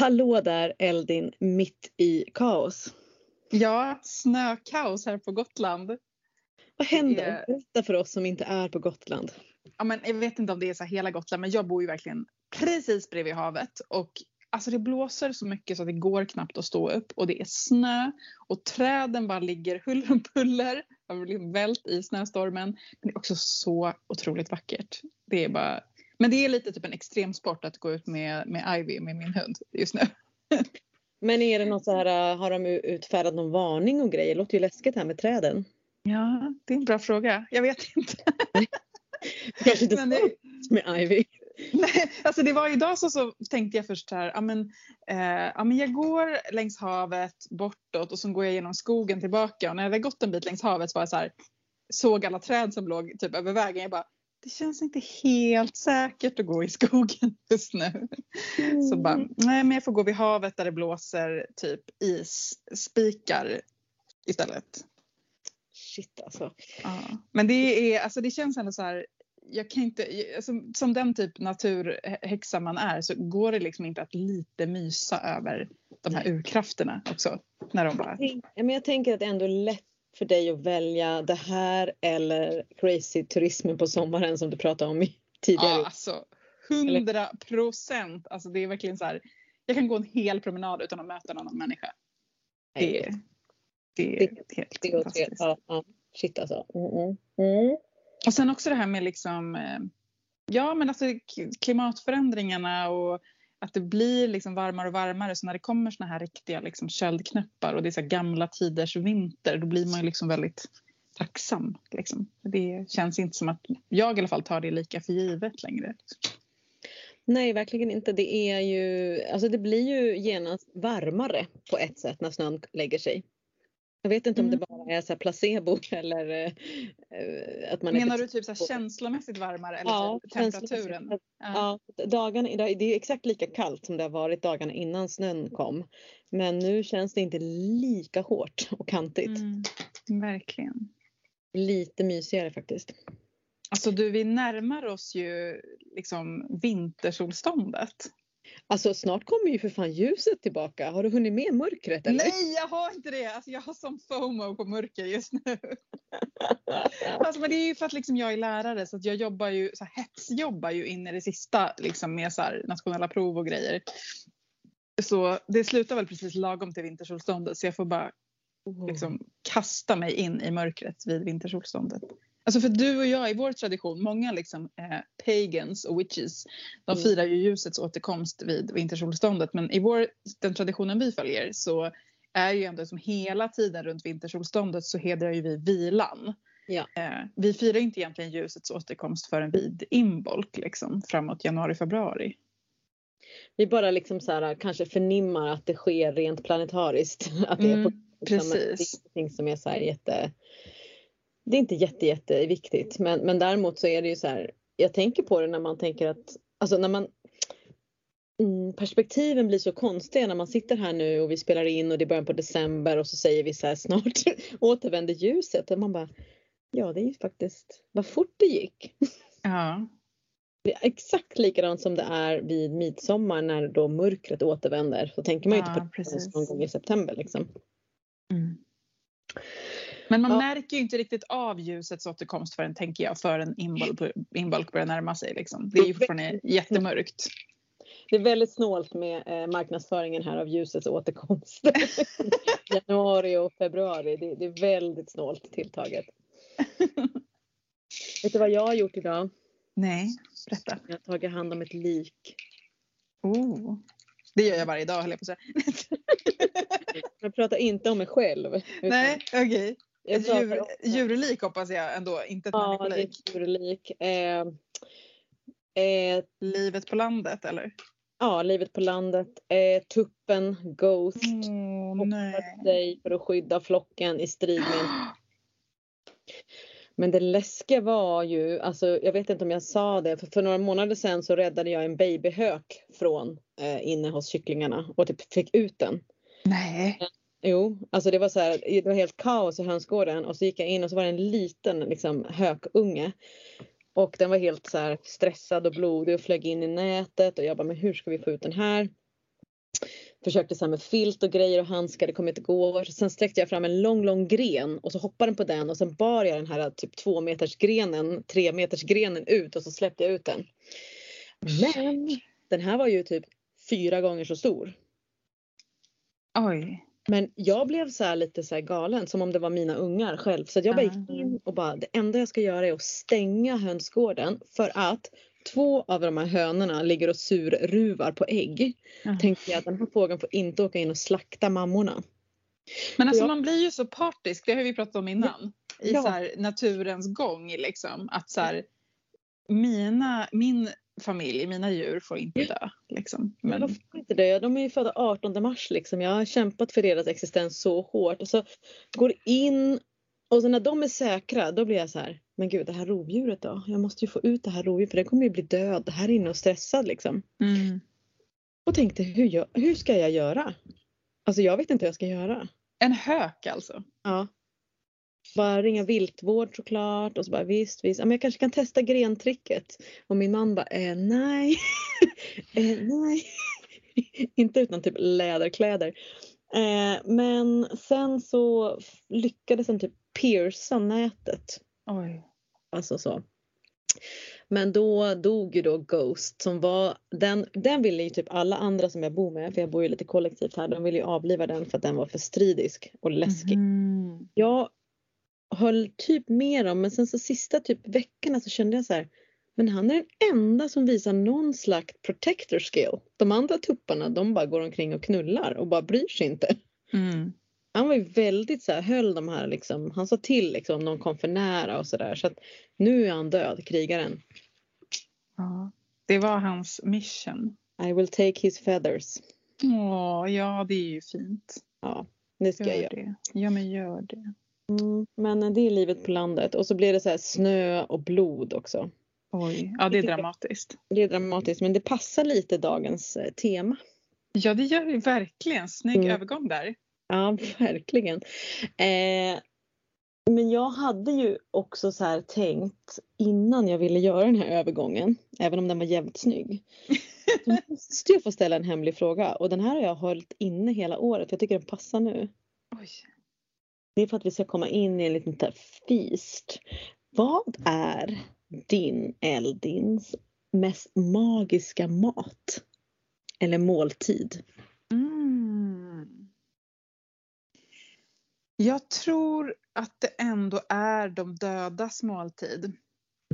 Hallå där Eldin, mitt i kaos. Ja, snökaos här på Gotland. Vad händer? Berätta för oss som inte är på Gotland. Ja, men jag vet inte om det är så hela Gotland, men jag bor ju verkligen precis bredvid havet och alltså det blåser så mycket så att det går knappt att stå upp och det är snö och träden bara ligger huller om buller. har vält i snöstormen. Men det är också så otroligt vackert. Det är bara men det är lite typ en extremsport att gå ut med, med Ivy, med min hund just nu. Men är det något så här, har de utfärdat någon varning och grejer? Det låter ju läskigt här med träden. Ja, det är en bra fråga. Jag vet inte. Kanske inte men det... med Ivy. Nej, alltså det var idag så, så tänkte jag först här, ja men, eh, ja men jag går längs havet bortåt och så går jag genom skogen tillbaka och när jag hade gått en bit längs havet så var jag så här, såg alla träd som låg typ över vägen. Jag bara, det känns inte helt säkert att gå i skogen just nu. Mm. Så bara, nej men jag får gå vid havet där det blåser typ isspikar istället. Shit alltså. Ja. Men det, är, alltså det känns ändå så här, jag kan inte, alltså, som den typ naturhäxa man är så går det liksom inte att lite mysa över de här urkrafterna också. När de bara... jag, men jag tänker att det är ändå lätt för dig att välja det här eller crazy turismen på sommaren som du pratade om tidigare? Ja, alltså hundra procent. Alltså det är verkligen så här. Jag kan gå en hel promenad utan att möta någon människa. Det, är, det är det, helt det fantastiskt. Ja, ja. Shit alltså. Mm, mm, mm. Och sen också det här med liksom eh, Ja men alltså klimatförändringarna och att det blir liksom varmare och varmare så när det kommer såna här riktiga liksom köldknäppar och det är så gamla tiders vinter då blir man ju liksom väldigt tacksam. Liksom. Det känns inte som att jag i alla fall tar det lika för givet längre. Nej, verkligen inte. Det är ju, alltså det blir ju genast varmare på ett sätt när snön lägger sig. Jag vet inte om mm. det bara är så placebo eller eh, att man Menar du typ så känslomässigt varmare eller ja, temperaturen? Ja. ja, dagarna idag, det är exakt lika kallt som det har varit dagarna innan snön kom. Men nu känns det inte lika hårt och kantigt. Mm, verkligen. Lite mysigare faktiskt. Alltså du, vi närmar oss ju liksom vintersolståndet. Alltså snart kommer ju för fan ljuset tillbaka. Har du hunnit med mörkret eller? Nej jag har inte det. Alltså, jag har som FOMO på mörker just nu. alltså, men det är ju för att liksom, jag är lärare så att jag jobbar ju, så här, hetsjobbar ju in i det sista liksom, med så här, nationella prov och grejer. Så det slutar väl precis lagom till vintersolståndet så jag får bara oh. liksom, kasta mig in i mörkret vid vintersolståndet. Alltså för du och jag i vår tradition, många liksom eh, pagans och witches, de mm. firar ju ljusets återkomst vid vintersolståndet. Men i vår, den traditionen vi följer så är ju ändå som hela tiden runt vintersolståndet så hedrar ju vi vilan. Ja. Eh, vi firar inte egentligen ljusets återkomst förrän vid inbolk liksom framåt januari, februari. Vi bara liksom så här, kanske förnimmar att det sker rent planetariskt. Att det mm, är på, liksom, precis. Någonting som är så här jätte det är inte jätte, jätteviktigt men, men däremot så är det ju så här. Jag tänker på det när man tänker att, alltså när man mm, perspektiven blir så konstiga när man sitter här nu och vi spelar in och det är början på december och så säger vi så här snart återvänder ljuset och man bara ja det är ju faktiskt vad fort det gick. Ja. Det är exakt likadant som det är vid midsommar när då mörkret återvänder. Så tänker man ju ja, inte på det någon gång i september liksom. Mm. Men man ja. märker ju inte riktigt av ljusets återkomst förrän, tänker jag, förrän inbolk börjar närma sig. Liksom. Det är ju fortfarande jättemörkt. Det är väldigt snålt med eh, marknadsföringen här av ljusets återkomst. Januari och februari. Det, det, är väldigt snålt tilltaget. Vet du vad jag har gjort idag? Nej, berätta. Jag har tagit hand om ett lik. Oh. Det gör jag varje dag höll jag på att säga. jag pratar inte om mig själv. Nej, okej. Okay. Djur, djurlik hoppas jag ändå, inte ett ja, människolik. Ja, djurlik. Eh, eh, livet på landet eller? Ja, livet på landet. Eh, tuppen, Ghost. Oh, sig för att skydda flocken i strid med Men det läskiga var ju, alltså jag vet inte om jag sa det, för, för några månader sedan så räddade jag en babyhök från eh, inne hos kycklingarna och typ fick ut den. Nej. Jo, alltså det var så här, det var helt kaos i hönsgården och så gick jag in och så var det en liten liksom, hökunge. Och den var helt så här stressad och blodig och flög in i nätet och jag bara, men hur ska vi få ut den här? Försökte så här med filt och grejer och handskar, det kommer inte gå. Sen sträckte jag fram en lång, lång gren och så hoppade den på den och sen bar jag den här typ två meters grenen, tre meters grenen ut och så släppte jag ut den. Men den här var ju typ fyra gånger så stor. Oj. Men jag blev så här lite så galen som om det var mina ungar själv. Så jag bara gick in och bara det enda jag ska göra är att stänga hönsgården för att två av de här hönorna ligger och surruvar på ägg. Mm. Tänkte jag att den här fågeln får inte åka in och slakta mammorna. Men alltså jag... man blir ju så partisk, det har vi pratat om innan. Ja. I så naturens gång liksom. Att så här, mina, min familj, mina djur får inte dö. Liksom. Men... de får inte dö? De är ju födda 18 mars liksom. Jag har kämpat för deras existens så hårt. Och så går in och så när de är säkra då blir jag så här, men gud det här rovdjuret då? Jag måste ju få ut det här rovdjuret för det kommer ju bli död här inne och stressad liksom. Mm. Och tänkte hur, jag, hur ska jag göra? Alltså jag vet inte hur jag ska göra. En hök alltså? Ja. Bara ringa viltvård såklart och så bara visst, visst. men jag kanske kan testa grentricket. Och min man bara, eh, nej. eh, nej. Inte utan typ läderkläder. Eh, men sen så lyckades han typ pierca nätet. Oj. Alltså så. Men då dog ju då Ghost som var, den, den ville ju typ alla andra som jag bor med, för jag bor ju lite kollektivt här, de ville ju avliva den för att den var för stridisk och läskig. Mm. Jag höll typ med dem men sen så sista typ veckorna så kände jag så här, men han är den enda som visar någon slags protector skill. De andra tupparna de bara går omkring och knullar och bara bryr sig inte. Mm. Han var ju väldigt så här, höll de här liksom, han sa till liksom om någon kom för nära och sådär så att nu är han död, krigaren. Ja, det var hans mission. I will take his feathers. Åh, ja det är ju fint. Ja, det ska gör jag göra. Det. Ja men gör det. Mm, men det är livet på landet och så blir det så här snö och blod också. Oj, ja det är dramatiskt. Det är dramatiskt men det passar lite dagens eh, tema. Ja det gör det verkligen. Snygg mm. övergång där. Ja verkligen. Eh, men jag hade ju också så här tänkt innan jag ville göra den här övergången, även om den var jävligt snygg. Måste jag få ställa en hemlig fråga och den här har jag hållit inne hela året. Jag tycker den passar nu. Oj. Det är för att vi ska komma in i en liten feast. Vad är din Eldins mest magiska mat? Eller måltid? Mm. Jag tror att det ändå är de dödas måltid.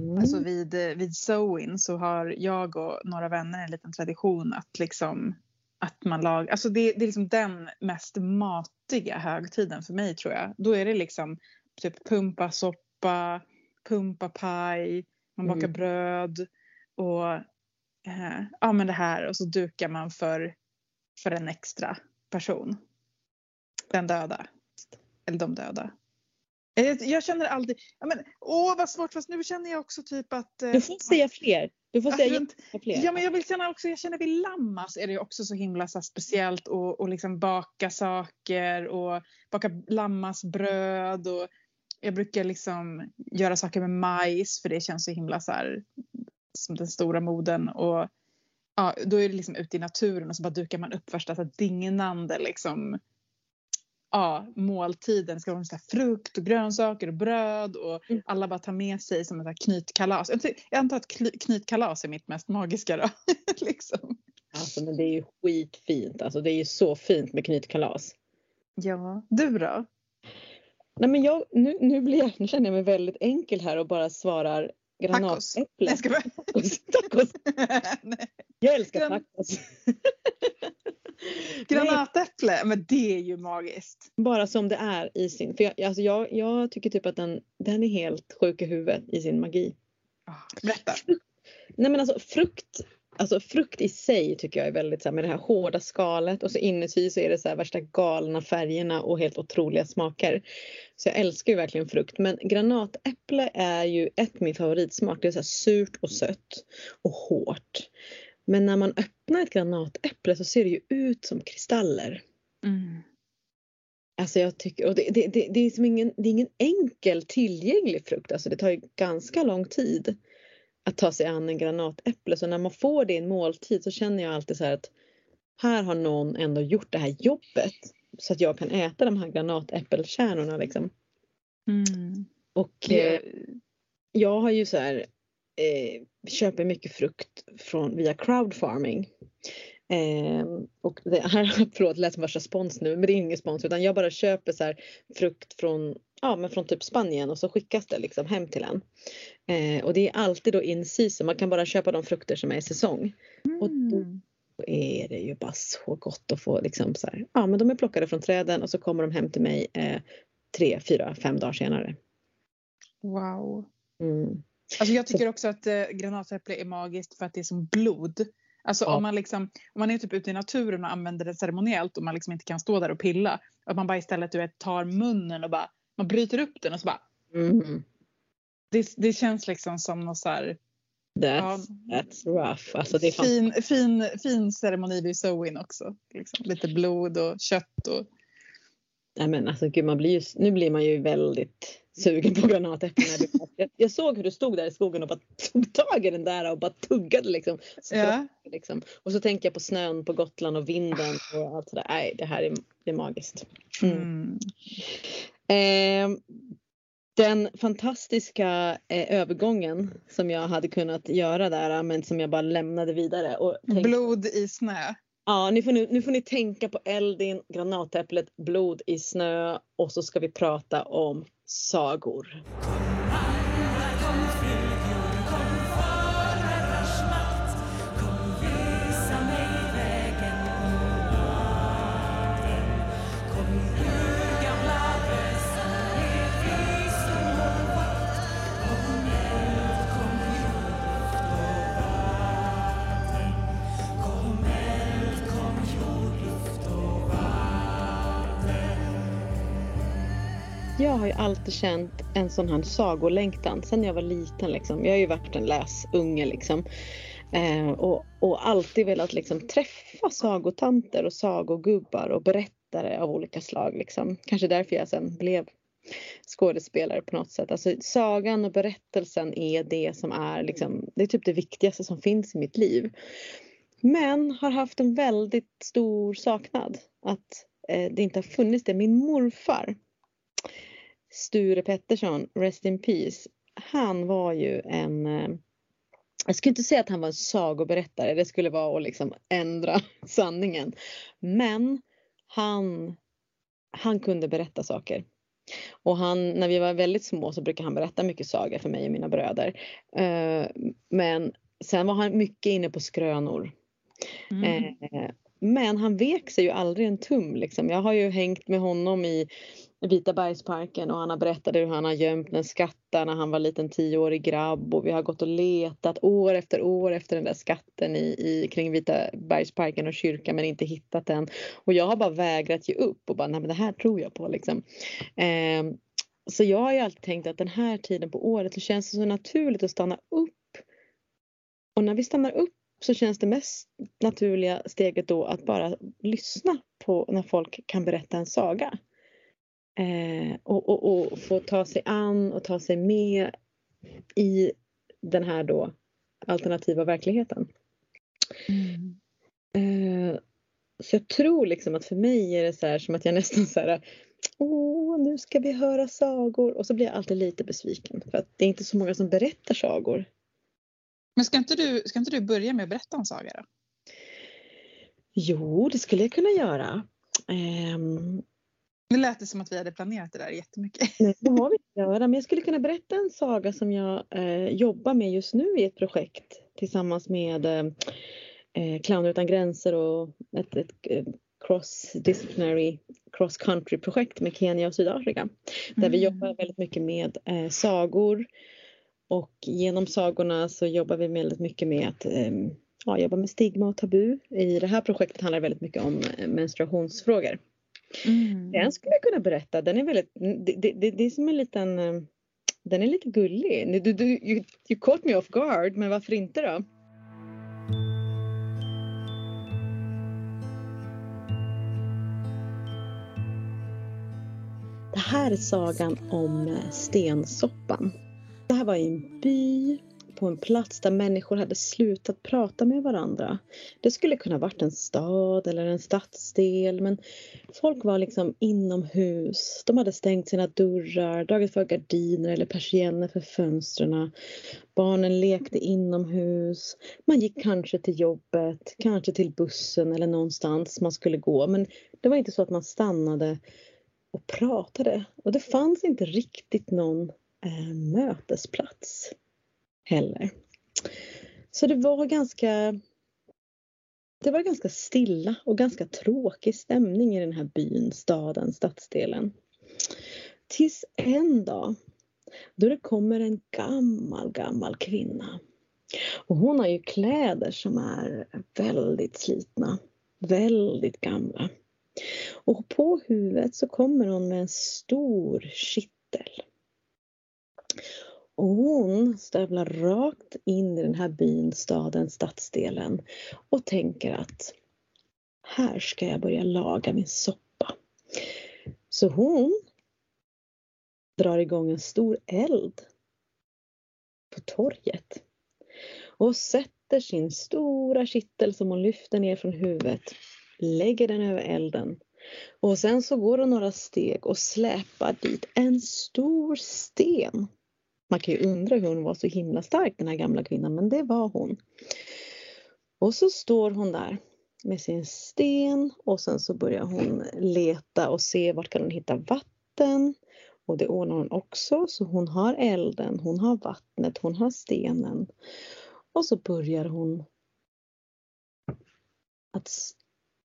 Mm. Alltså vid, vid Sowin så har jag och några vänner en liten tradition att liksom att man lagar, alltså det, det är liksom den mest matiga högtiden för mig tror jag. Då är det liksom typ pumpasoppa, pumpapaj, man bakar mm. bröd och eh, ja men det här och så dukar man för, för en extra person. Den döda. Eller de döda. Jag känner alltid, ja men åh vad svårt fast nu känner jag också typ att. Eh, du får säga fler. Du får säga runt, fler. Ja men jag vill känna också, jag känner vid lammas är det också så himla så speciellt och, och liksom baka saker och baka lammasbröd och jag brukar liksom göra saker med majs för det känns så himla så här som den stora moden och ja, då är det liksom ute i naturen och så bara dukar man upp värsta så dignande liksom ja, måltiden ska vara så frukt och grönsaker och bröd och mm. alla bara tar med sig som ett knytkalas. Jag antar att knytkalas är mitt mest magiska då. liksom. Alltså men det är ju skitfint. Alltså det är ju så fint med knytkalas. Ja, du då? Nej men jag, nu, nu, blir jag, nu känner jag mig väldigt enkel här och bara svarar granatäpple. Tacos. tacos. tacos. jag älskar tacos. Granatäpple, men det är ju magiskt. Bara som det är i sin, för jag, alltså jag, jag tycker typ att den, den är helt sjuk i huvudet i sin magi. Ah, berätta. Nej men alltså frukt, alltså frukt i sig tycker jag är väldigt så här, med det här hårda skalet och så inuti så är det så här värsta galna färgerna och helt otroliga smaker. Så jag älskar ju verkligen frukt men granatäpple är ju ett min favoritsmak. Det är så här surt och sött och hårt. Men när man öppnar ett granatäpple så ser det ju ut som kristaller. Mm. Alltså jag tycker, och det, det, det, det, är som ingen, det är ingen enkel tillgänglig frukt. Alltså det tar ju ganska lång tid att ta sig an en granatäpple. Så när man får det i en måltid så känner jag alltid så här att här har någon ändå gjort det här jobbet så att jag kan äta de här granatäppelkärnorna liksom. Mm. Och eh, jag har ju så här, eh, köper mycket frukt från, via crowdfarming. Eh, och det här, förlåt det lät som värsta spons nu, men det är ingen spons utan jag bara köper så frukt från, ja, men från typ Spanien och så skickas det liksom hem till en. Eh, och det är alltid då in season, man kan bara köpa de frukter som är i säsong. Och då Mm. är det ju bara så gott att få liksom så här, ja men de är plockade från träden och så kommer de hem till mig eh, tre, fyra, fem dagar senare. Wow. Mm. Alltså jag tycker också att eh, granatäpple är magiskt för att det är som blod. Alltså Ja. om man liksom, om man är typ ute i naturen och använder det ceremoniellt och man liksom inte kan stå där och pilla. Att man bara istället du vet, tar munnen och bara, man bryter upp den och så bara. Mm. Det, det känns liksom som något så här, That's, that's rough. Alltså det är fin, fin, fin ceremoni vid sewing också. Liksom. Lite blod och kött och nej men alltså gud, man blir ju, nu blir man ju väldigt sugen på granatäpplen. Jag, jag såg hur du stod där i skogen och bara tog tag i den där och bara tuggade liksom. Ja. liksom. Och så tänker jag på snön på Gotland och vinden och allt sådär. Nej, det här är, det är magiskt. Mm. mm. Eh, den fantastiska eh, övergången som jag hade kunnat göra där men som jag bara lämnade vidare. Och tänkte, blod i snö. ja, nu, får ni, nu får ni tänka på Eldin, granatäpplet, blod i snö och så ska vi prata om sagor. Har ju alltid känt en sån här sagolängtan sen jag var liten. Liksom. Jag har ju varit en läsunge liksom. Eh, och, och alltid velat liksom, träffa sagotanter och sagogubbar och berättare av olika slag. Liksom. Kanske därför jag sen blev skådespelare på något sätt. Alltså, sagan och berättelsen är det som är, liksom, det är typ det viktigaste som finns i mitt liv. Men har haft en väldigt stor saknad att eh, det inte har funnits det. Min morfar Sture Pettersson, Rest in Peace. Han var ju en eh, jag skulle inte säga att han var en sagoberättare, det skulle vara att liksom ändra sanningen. Men han, han kunde berätta saker. Och han, när vi var väldigt små så brukade han berätta mycket sagor för mig och mina bröder. Eh, men sen var han mycket inne på skrönor. Mm. Eh, men han vek sig ju aldrig en tum. Liksom. Jag har ju hängt med honom i Vita bergsparken och han har berättat hur han har gömt en skatta när han var liten tioårig grabb och vi har gått och letat år efter år efter den där skatten i, i, kring Vita bergsparken och kyrkan men inte hittat den. Och jag har bara vägrat ge upp och bara nej men det här tror jag på liksom. Eh, så jag har ju alltid tänkt att den här tiden på året så känns det så naturligt att stanna upp. Och när vi stannar upp så känns det mest naturliga steget då att bara lyssna på när folk kan berätta en saga. Eh, och, och, och få ta sig an och ta sig med i den här då alternativa verkligheten. Mm. Eh, så jag tror liksom att för mig är det så här som att jag nästan så här Åh, nu ska vi höra sagor. Och så blir jag alltid lite besviken för att det är inte så många som berättar sagor. Men ska inte, du, ska inte du börja med att berätta en saga då? Jo, det skulle jag kunna göra. Ehm, Nu lät det som att vi hade planerat det där jättemycket. Nej, det har vi inte göra. Men jag skulle kunna berätta en saga som jag eh, jobbar med just nu i ett projekt tillsammans med eh, eh, Clowner utan gränser och ett, ett eh, cross-disciplinary cross-country projekt med Kenya och Sydafrika. Där vi Mm. jobbar väldigt mycket med eh, sagor. Och genom sagorna så jobbar vi väldigt mycket med att eh, ja, jobba med stigma och tabu. I det här projektet handlar det väldigt mycket om eh, menstruationsfrågor. Mm. Den skulle jag kunna berätta. Den är väldigt, det, det, det, det är som en liten, eh, den är lite gullig. Du, du, you, you caught me off guard, men varför inte då? Det här är sagan om eh, stensoppan. Det här var i en by på en plats där människor hade slutat prata med varandra. Det skulle kunna varit en stad eller en stadsdel men folk var liksom inomhus. De hade stängt sina dörrar, dragit för gardiner eller persienner för fönstren. Barnen lekte inomhus. Man gick kanske till jobbet, kanske till bussen eller någonstans man skulle gå men det var inte så att man stannade och pratade och det fanns inte riktigt någon eh, mötesplats heller. Så det var ganska det var ganska stilla och ganska tråkig stämning i den här byn, staden, stadsdelen. Tills en dag då det kommer en gammal, gammal kvinna. Och hon har ju kläder som är väldigt slitna, väldigt gamla. Och på huvudet så kommer hon med en stor kittel. Och hon stövlar rakt in i den här byn, staden, stadsdelen och tänker att här ska jag börja laga min soppa. Så hon drar igång en stor eld på torget och sätter sin stora kittel som hon lyfter ner från huvudet, lägger den över elden och sen så går hon några steg och släpar dit en stor sten man kan ju undra hur hon var så himla stark den här gamla kvinnan, men det var hon. Och så står hon där med sin sten och sen så börjar hon leta och se vart kan hon hitta vatten. Och det ordnar hon också, så hon har elden, hon har vattnet, hon har stenen. Och så börjar hon att,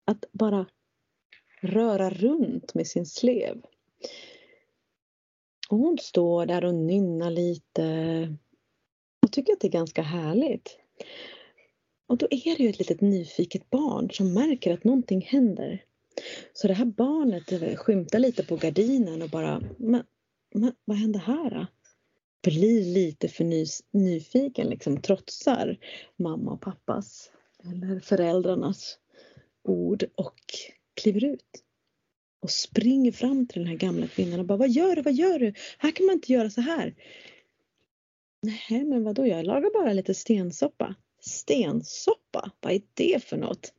att bara röra runt med sin slev. Och hon står där och nynnar lite. Jag tycker att det är ganska härligt. Och då är det ju ett litet nyfiket barn som märker att någonting händer. Så det här barnet skymtar lite på gardinen och bara, men, men vad händer här då? Blir lite för ny, nyfiken, liksom trotsar mamma och pappas eller föräldrarnas ord och kliver ut och springer fram till den här gamla kvinnan och bara Vad gör du? Vad gör du? Här kan man inte göra så här. Nej, men vadå? Jag lagar bara lite stensoppa. Stensoppa? Vad är det för något?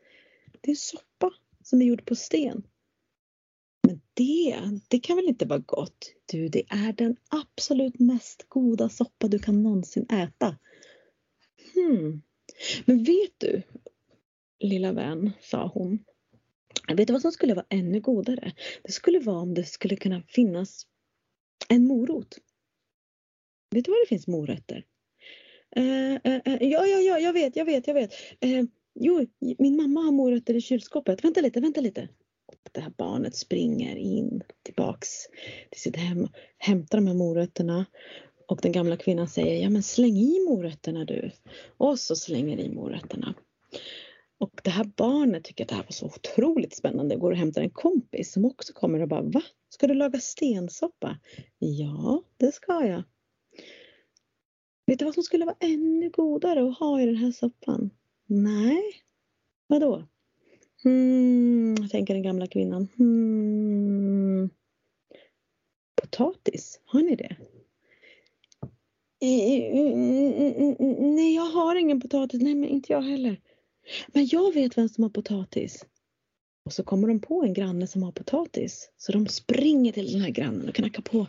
Det är soppa som är gjord på sten. Men det, det kan väl inte vara gott? Du, det är den absolut mest goda soppa du kan någonsin äta. Hmm. Men vet du, lilla vän, sa hon. Vet du vad som skulle vara ännu godare? Det skulle vara om det skulle kunna finnas en morot. Vet du var det finns morötter? Uh, uh, uh, ja, ja, ja, jag vet, jag vet, jag vet. jo, min mamma har morötter i kylskåpet. Vänta lite, vänta lite. Det här barnet springer in tillbaks till sitt hem, hämtar de här morötterna och den gamla kvinnan säger, ja men släng i morötterna du. Och så slänger i morötterna. Och det här barnet tycker att det här var så otroligt spännande. Går och hämtar en kompis som också kommer och bara Va? Ska du laga stensoppa? Ja, det ska jag. Vet du vad som skulle vara ännu godare att ha i den här soppan? Nej. Vadå? Hmm, tänker den gamla kvinnan. Hmm. Potatis, har ni det? Eh, eh, eh, nej, jag har ingen potatis. Nej, men inte jag heller. Men jag vet vem som har potatis. Och så kommer de på en granne som har potatis. Så de springer till den här grannen och knackar på.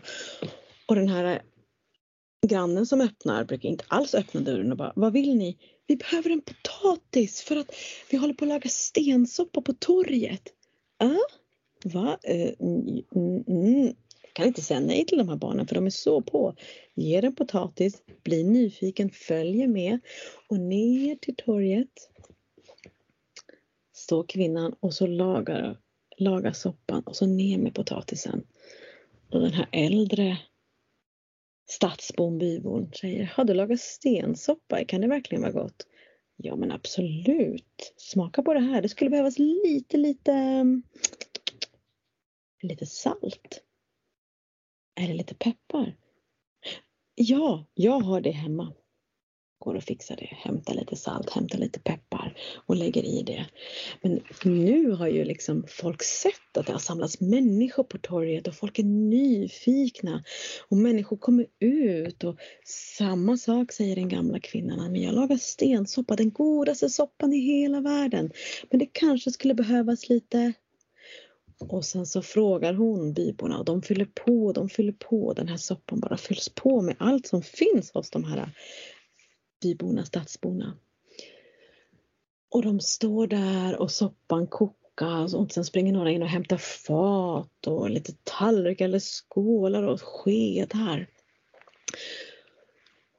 Och den här grannen som öppnar brukar inte alls öppna dörren och bara, vad vill ni? Vi behöver en potatis för att vi håller på att laga stensoppa på torget. Ja, va? Uh, mm, mm. Jag kan inte säga nej till de här barnen för de är så på. Ger en potatis, blir nyfiken, följer med och ner till torget står kvinnan och så lagar, lagar soppan och så ner med potatisen. Och den här äldre stadsbon, bybon säger, har du lagat stensoppa? Kan det verkligen vara gott? Ja men absolut, smaka på det här. Det skulle behövas lite, lite, lite salt. Eller lite peppar. Ja, jag har det hemma går och fixar det. Hämtar lite salt, hämtar lite peppar och lägger i det. Men nu har ju liksom folk sett att det har samlats människor på torget och folk är nyfikna. Och människor kommer ut och samma sak säger den gamla kvinnan. Men jag lagar stensoppa, den godaste soppan i hela världen. Men det kanske skulle behövas lite och sen så frågar hon byborna och de fyller på, de fyller på. Den här soppan bara fylls på med allt som finns hos de här byborna, stadsborna. Och de står där och soppan kokas och sen springer några in och hämtar fat och lite tallrikar eller skålar och skedar.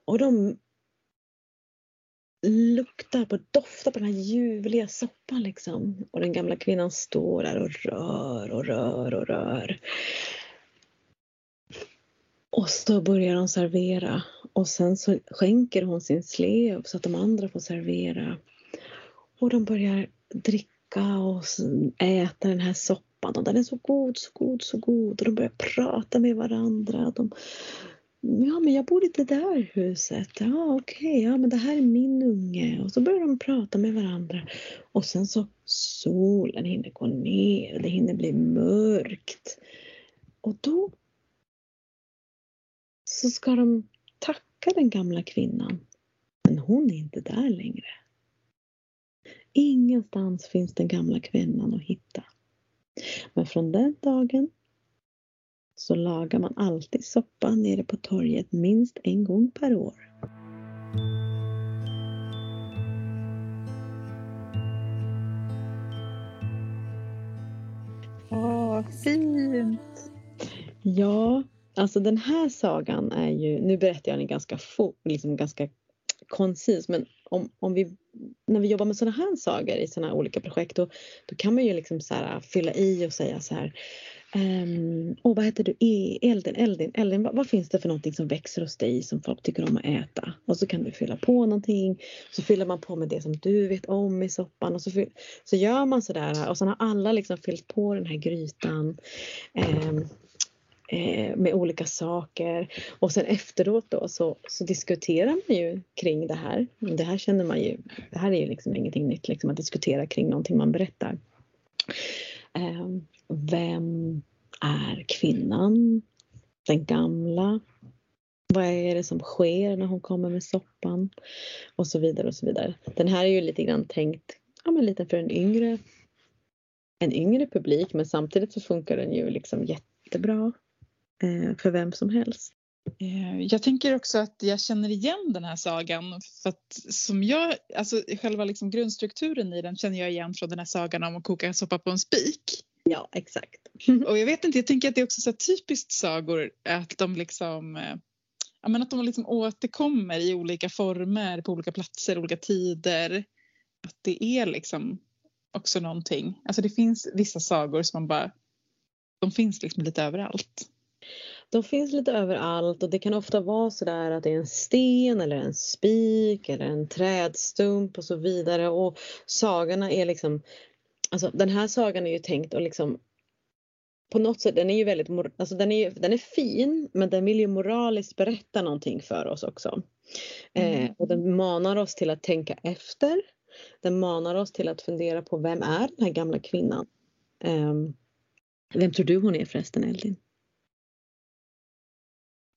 Och de luktar på, doftar på den här ljuvliga soppan liksom. Och den gamla kvinnan står där och rör och rör och rör. Och så börjar de servera och sen så skänker hon sin slev så att de andra får servera. Och de börjar dricka och äta den här soppan och den är så god, så god, så god. Och de börjar prata med varandra. De Ja, men jag bor i det där huset. Ja, okej, okay. ja, men det här är min unge. Och så börjar de prata med varandra. Och sen så solen hinner gå ner, det hinner bli mörkt. Och då så ska de tacka den gamla kvinnan. Men hon är inte där längre. Ingenstans finns den gamla kvinnan att hitta. Men från den dagen så lagar man alltid soppa nere på torget minst en gång per år. Åh, fint! Ja, alltså den här sagan är ju, nu berättar jag den ganska, få, liksom ganska koncis men om, om vi, när vi jobbar med sådana här sagor i sådana olika projekt då, då kan man ju liksom så här, fylla i och säga så här ehm, Um, och vad heter du? E, elden, elden, elden. Vad, vad, finns det för någonting som växer hos dig som folk tycker om att äta? Och så kan du fylla på någonting. Så fyller man på med det som du vet om i soppan. Och så, fyll, så gör man sådär och sen har alla liksom fyllt på den här grytan. Um, Eh, med olika saker och sen efteråt då så, så, diskuterar man ju kring det här. Det här känner man ju, det här är ju liksom ingenting nytt liksom att diskutera kring någonting man berättar. Eh, vem är kvinnan? Den gamla? Vad är det som sker när hon kommer med soppan? Och så vidare och så vidare. Den här är ju lite grann tänkt ja, men lite för en yngre, en yngre publik men samtidigt så funkar den ju liksom jättebra för vem som helst. Eh, jag tänker också att jag känner igen den här sagan för att som jag, alltså själva liksom grundstrukturen i den känner jag igen från den här sagan om att koka soppa på en spik. Ja, exakt. Och jag vet inte, jag tänker att det är också så typiskt sagor att de liksom eh, Ja, men att de liksom återkommer i olika former på olika platser, olika tider. Att det är liksom också någonting. Alltså det finns vissa sagor som man bara, de finns liksom lite överallt. De finns lite överallt och det kan ofta vara så där att det är en sten eller en spik eller en trädstump och så vidare och sagorna är liksom Alltså den här sagan är ju tänkt att liksom på något sätt, den är ju väldigt, alltså den är, den är fin men den vill ju moraliskt berätta någonting för oss också. Eh, mm. Eh, och den manar oss till att tänka efter. Den manar oss till att fundera på vem är den här gamla kvinnan? Eh, vem tror du hon är förresten Eldin?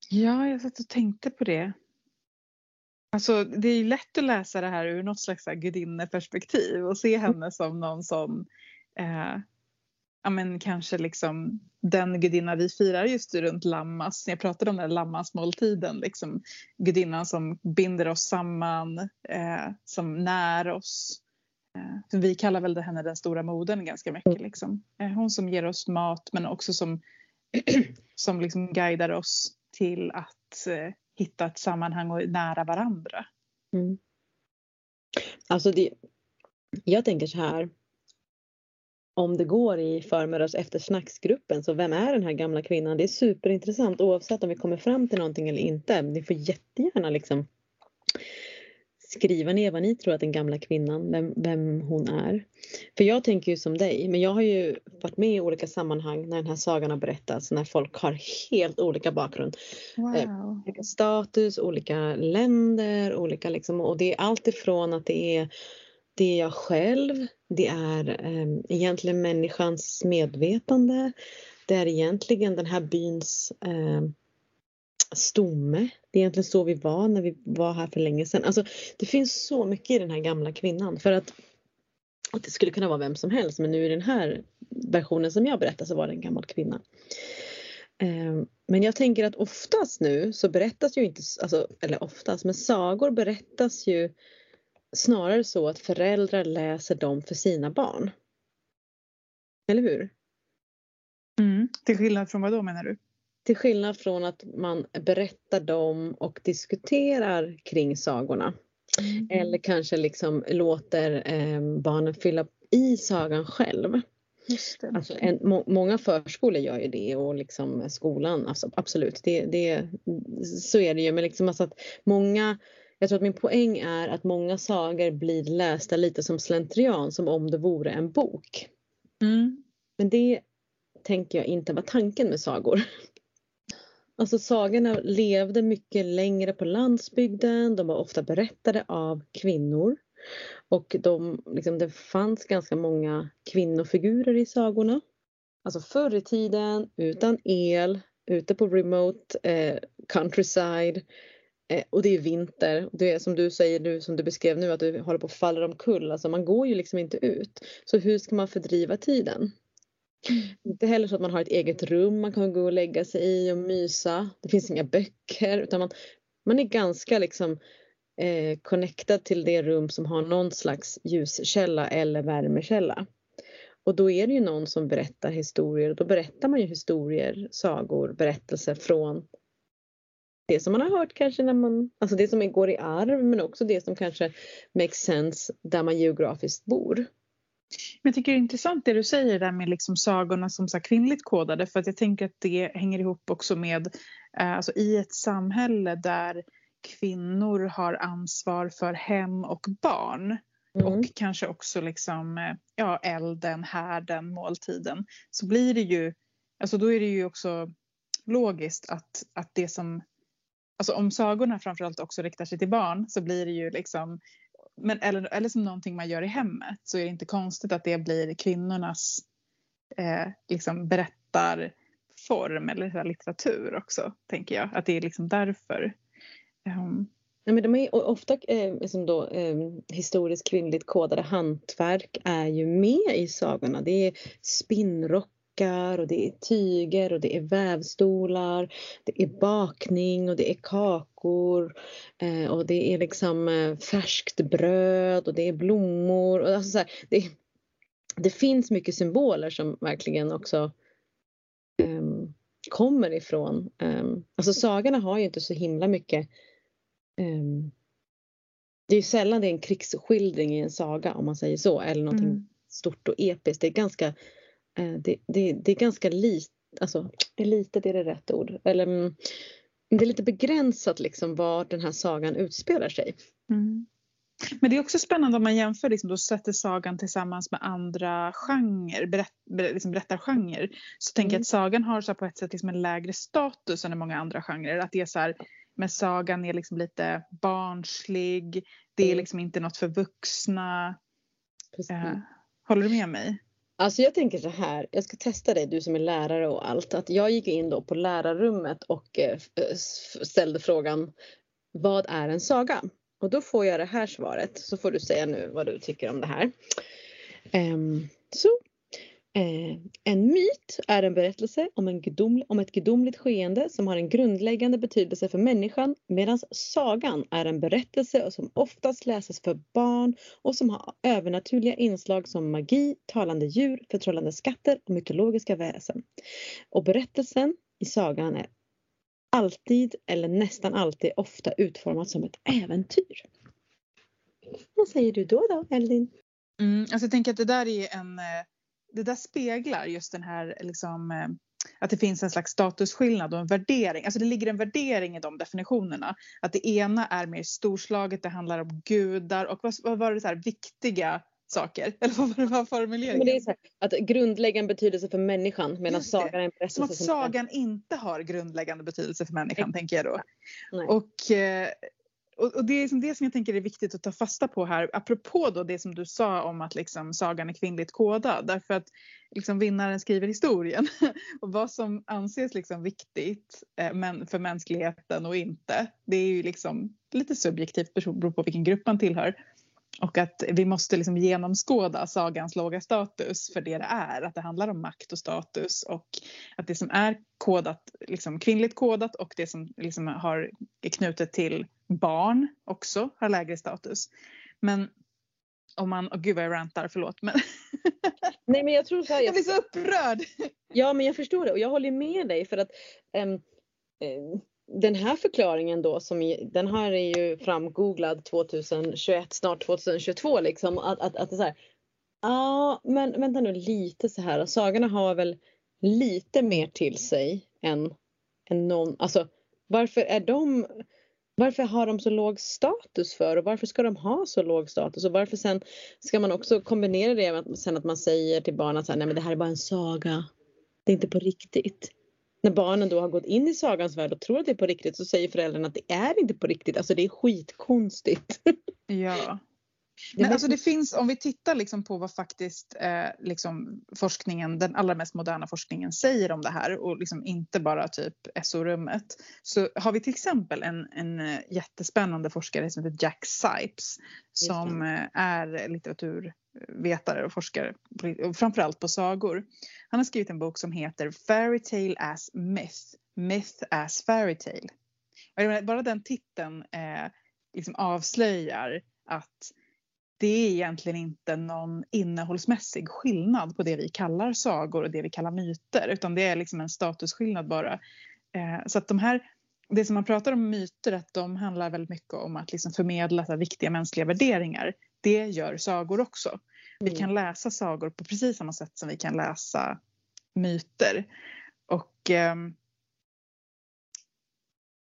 Ja, jag satt och tänkte på det. Alltså det är lätt att läsa det här ur något slags gudinneperspektiv och se henne som någon som eh, ja men kanske liksom den gudinna vi firar just runt Lammas. Jag pratade om den Lammasmåltiden, liksom gudinnan som binder oss samman, eh, som när oss. Eh, vi kallar väl henne den stora moden ganska mycket. Liksom. Eh, hon som ger oss mat men också som, som liksom guidar oss till att eh, hitta ett sammanhang och nära varandra. Mm. Alltså det, jag tänker så här. Om det går i förmiddags eftersnacksgruppen så vem är den här gamla kvinnan? Det är superintressant oavsett om vi kommer fram till någonting eller inte. Ni får jättegärna liksom skriva ner vad ni tror att den gamla kvinnan, vem, vem hon är. För jag tänker ju som dig, men jag har ju varit med i olika sammanhang när den här sagan har berättats, när folk har helt olika bakgrund. Wow. Eh, olika status, olika länder, olika liksom, och det är allt ifrån att det är det är jag själv, det är eh, egentligen människans medvetande, det är egentligen den här byns eh, stomme. Det är egentligen så vi var när vi var här för länge sedan. Alltså, det finns så mycket i den här gamla kvinnan för att, att det skulle kunna vara vem som helst men nu i den här versionen som jag berättar så var det en gammal kvinna. Ehm, men jag tänker att oftast nu så berättas ju inte, alltså, eller oftast, men sagor berättas ju snarare så att föräldrar läser dem för sina barn. Eller hur? Mm. Till skillnad från vad då menar du? Till skillnad från att man berättar dem och diskuterar kring sagorna. Mm. Eller kanske liksom låter eh, barnen fylla i sagan själv. Alltså en, må, många förskolor gör ju det och liksom skolan, alltså absolut, det, det, så är det ju. Men liksom alltså att många, jag tror att min poäng är att många sagor blir lästa lite som slentrian, som om det vore en bok. Mm. Men det tänker jag inte var tanken med sagor. Alltså sagorna levde mycket längre på landsbygden, de var ofta berättade av kvinnor. Och de, liksom, det fanns ganska många kvinnofigurer i sagorna. Alltså förr i tiden, utan el, ute på remote eh, countryside. Eh, och det är vinter. Det är som du säger nu, som du beskrev nu, att du håller på att falla omkull. Alltså man går ju liksom inte ut. Så hur ska man fördriva tiden? Mm. Inte heller så att man har ett eget rum man kan gå och lägga sig i och mysa. Det finns inga böcker utan man, man är ganska liksom eh, connectad till det rum som har någon slags ljuskälla eller värmekälla. Och då är det ju någon som berättar historier och då berättar man ju historier, sagor, berättelser från det som man har hört kanske när man, alltså det som går i arv men också det som kanske makes sense där man geografiskt bor. Men jag tycker det är intressant det du säger där med liksom sagorna som så kvinnligt kodade för att jag tänker att det hänger ihop också med eh, alltså i ett samhälle där kvinnor har ansvar för hem och barn mm. och kanske också liksom eh, ja, elden, härden, måltiden så blir det ju, alltså då är det ju också logiskt att, att det som Alltså om sagorna framförallt också riktar sig till barn så blir det ju liksom men, eller, eller som någonting man gör i hemmet så är det inte konstigt att det blir kvinnornas eh, liksom berättarform eller litteratur också, tänker jag. Att det är liksom därför. Ehm. Um. Ja, men de är ofta eh, liksom då, eh, historiskt kvinnligt kodade hantverk är ju med i sagorna. Det är spinnrock och det är tyger och det är vävstolar, det är bakning och det är kakor eh, och det är liksom eh, färskt bröd och det är blommor. Och alltså så här, det, det finns mycket symboler som verkligen också um, kommer ifrån, um, alltså sagorna har ju inte så himla mycket um, det är sällan det är en krigsskildring i en saga om man säger så eller någonting mm. stort och episkt. Det är ganska Eh, det, det, det är ganska lite, alltså litet är det rätt ord, eller mm, det är lite begränsat liksom var den här sagan utspelar sig. Mm. Men det är också spännande om man jämför, liksom, då sätter sagan tillsammans med andra genrer, berätt, liksom berättargenrer. Så tänker jag mm. att sagan har så på ett sätt liksom en lägre status än många andra genrer. Att det är så här, men sagan är liksom lite barnslig, det är mm. liksom inte något för vuxna. Eh, håller du med mig? Alltså jag tänker så här, jag ska testa dig du som är lärare och allt. Att jag gick in då på lärarrummet och eh, eh, ställde frågan Vad är en saga? Och då får jag det här svaret. Så får du säga nu vad du tycker om det här. Um, så Eh, en myt är en berättelse om, en gudom, om ett gudomligt skeende som har en grundläggande betydelse för människan medan sagan är en berättelse som oftast läses för barn och som har övernaturliga inslag som magi, talande djur, förtrollande skatter och mytologiska väsen. Och berättelsen i sagan är alltid eller nästan alltid ofta utformad som ett äventyr. Vad säger du då då Eldin? Mm, alltså jag tänker att det där är en eh, det där speglar just den här liksom, eh, att det finns en slags statusskillnad och en värdering. Alltså det ligger en värdering i de definitionerna. Att det ena är mer storslaget, det handlar om gudar och vad, vad var det så här, viktiga saker? Eller vad var det var formuleringen? Men det är så här, att grundläggande betydelse för människan medan sagan är en berättelse. Som att sagan inte har grundläggande betydelse för människan, Nej. tänker jag då. Nej. Och, eh, och, och det är liksom det som jag tänker är viktigt att ta fasta på här, apropå då det som du sa om att liksom sagan är kvinnligt kodad. Därför att liksom vinnaren skriver historien. och vad som anses liksom viktigt eh, men för mänskligheten och inte, det är ju liksom lite subjektivt beroende på vilken grupp man tillhör. Och att vi måste liksom genomskåda sagans låga status för det det är. Att det handlar om makt och status och att det som är kodat, liksom kvinnligt kodat och det som liksom har, är knutet till barn också har lägre status. Men om man, åh gud vad jag rantar, förlåt. Men Nej men jag tror så här, jag blir så upprörd. Ja men jag förstår det och jag håller med dig för att ehm, eh, den här förklaringen då som i, den här är ju framgooglad 2021 snart 2022 liksom att, att, att det är så här. Ja men vänta nu lite så här sagorna har väl lite mer till sig än, än någon alltså varför är de varför har de så låg status för och varför ska de ha så låg status och varför sen ska man också kombinera det med att, sen att man säger till barnen att nej men det här är bara en saga. Det är inte på riktigt. När barnen då har gått in i sagans värld och tror att det är på riktigt så säger föräldrarna att det är inte på riktigt. Alltså det är skitkonstigt. Ja. Men alltså det finns, om vi tittar liksom på vad faktiskt eh, liksom forskningen, den allra mest moderna forskningen säger om det här och liksom inte bara typ SO-rummet. Så har vi till exempel en, en eh, jättespännande forskare som heter Jack Sipes som eh, är litteraturvetare och forskare framförallt på sagor. Han har skrivit en bok som heter Fairy Tale as Myth, Myth as Fairy Tale. Bara den titeln eh, liksom avslöjar att det är egentligen inte någon innehållsmässig skillnad på det vi kallar sagor och det vi kallar myter utan det är liksom en statusskillnad bara. Eh, så att de här, det som man pratar om myter att de handlar väldigt mycket om att liksom förmedla så viktiga mänskliga värderingar. Det gör sagor också. Vi Mm. kan läsa sagor på precis samma sätt som vi kan läsa myter. Och ehm,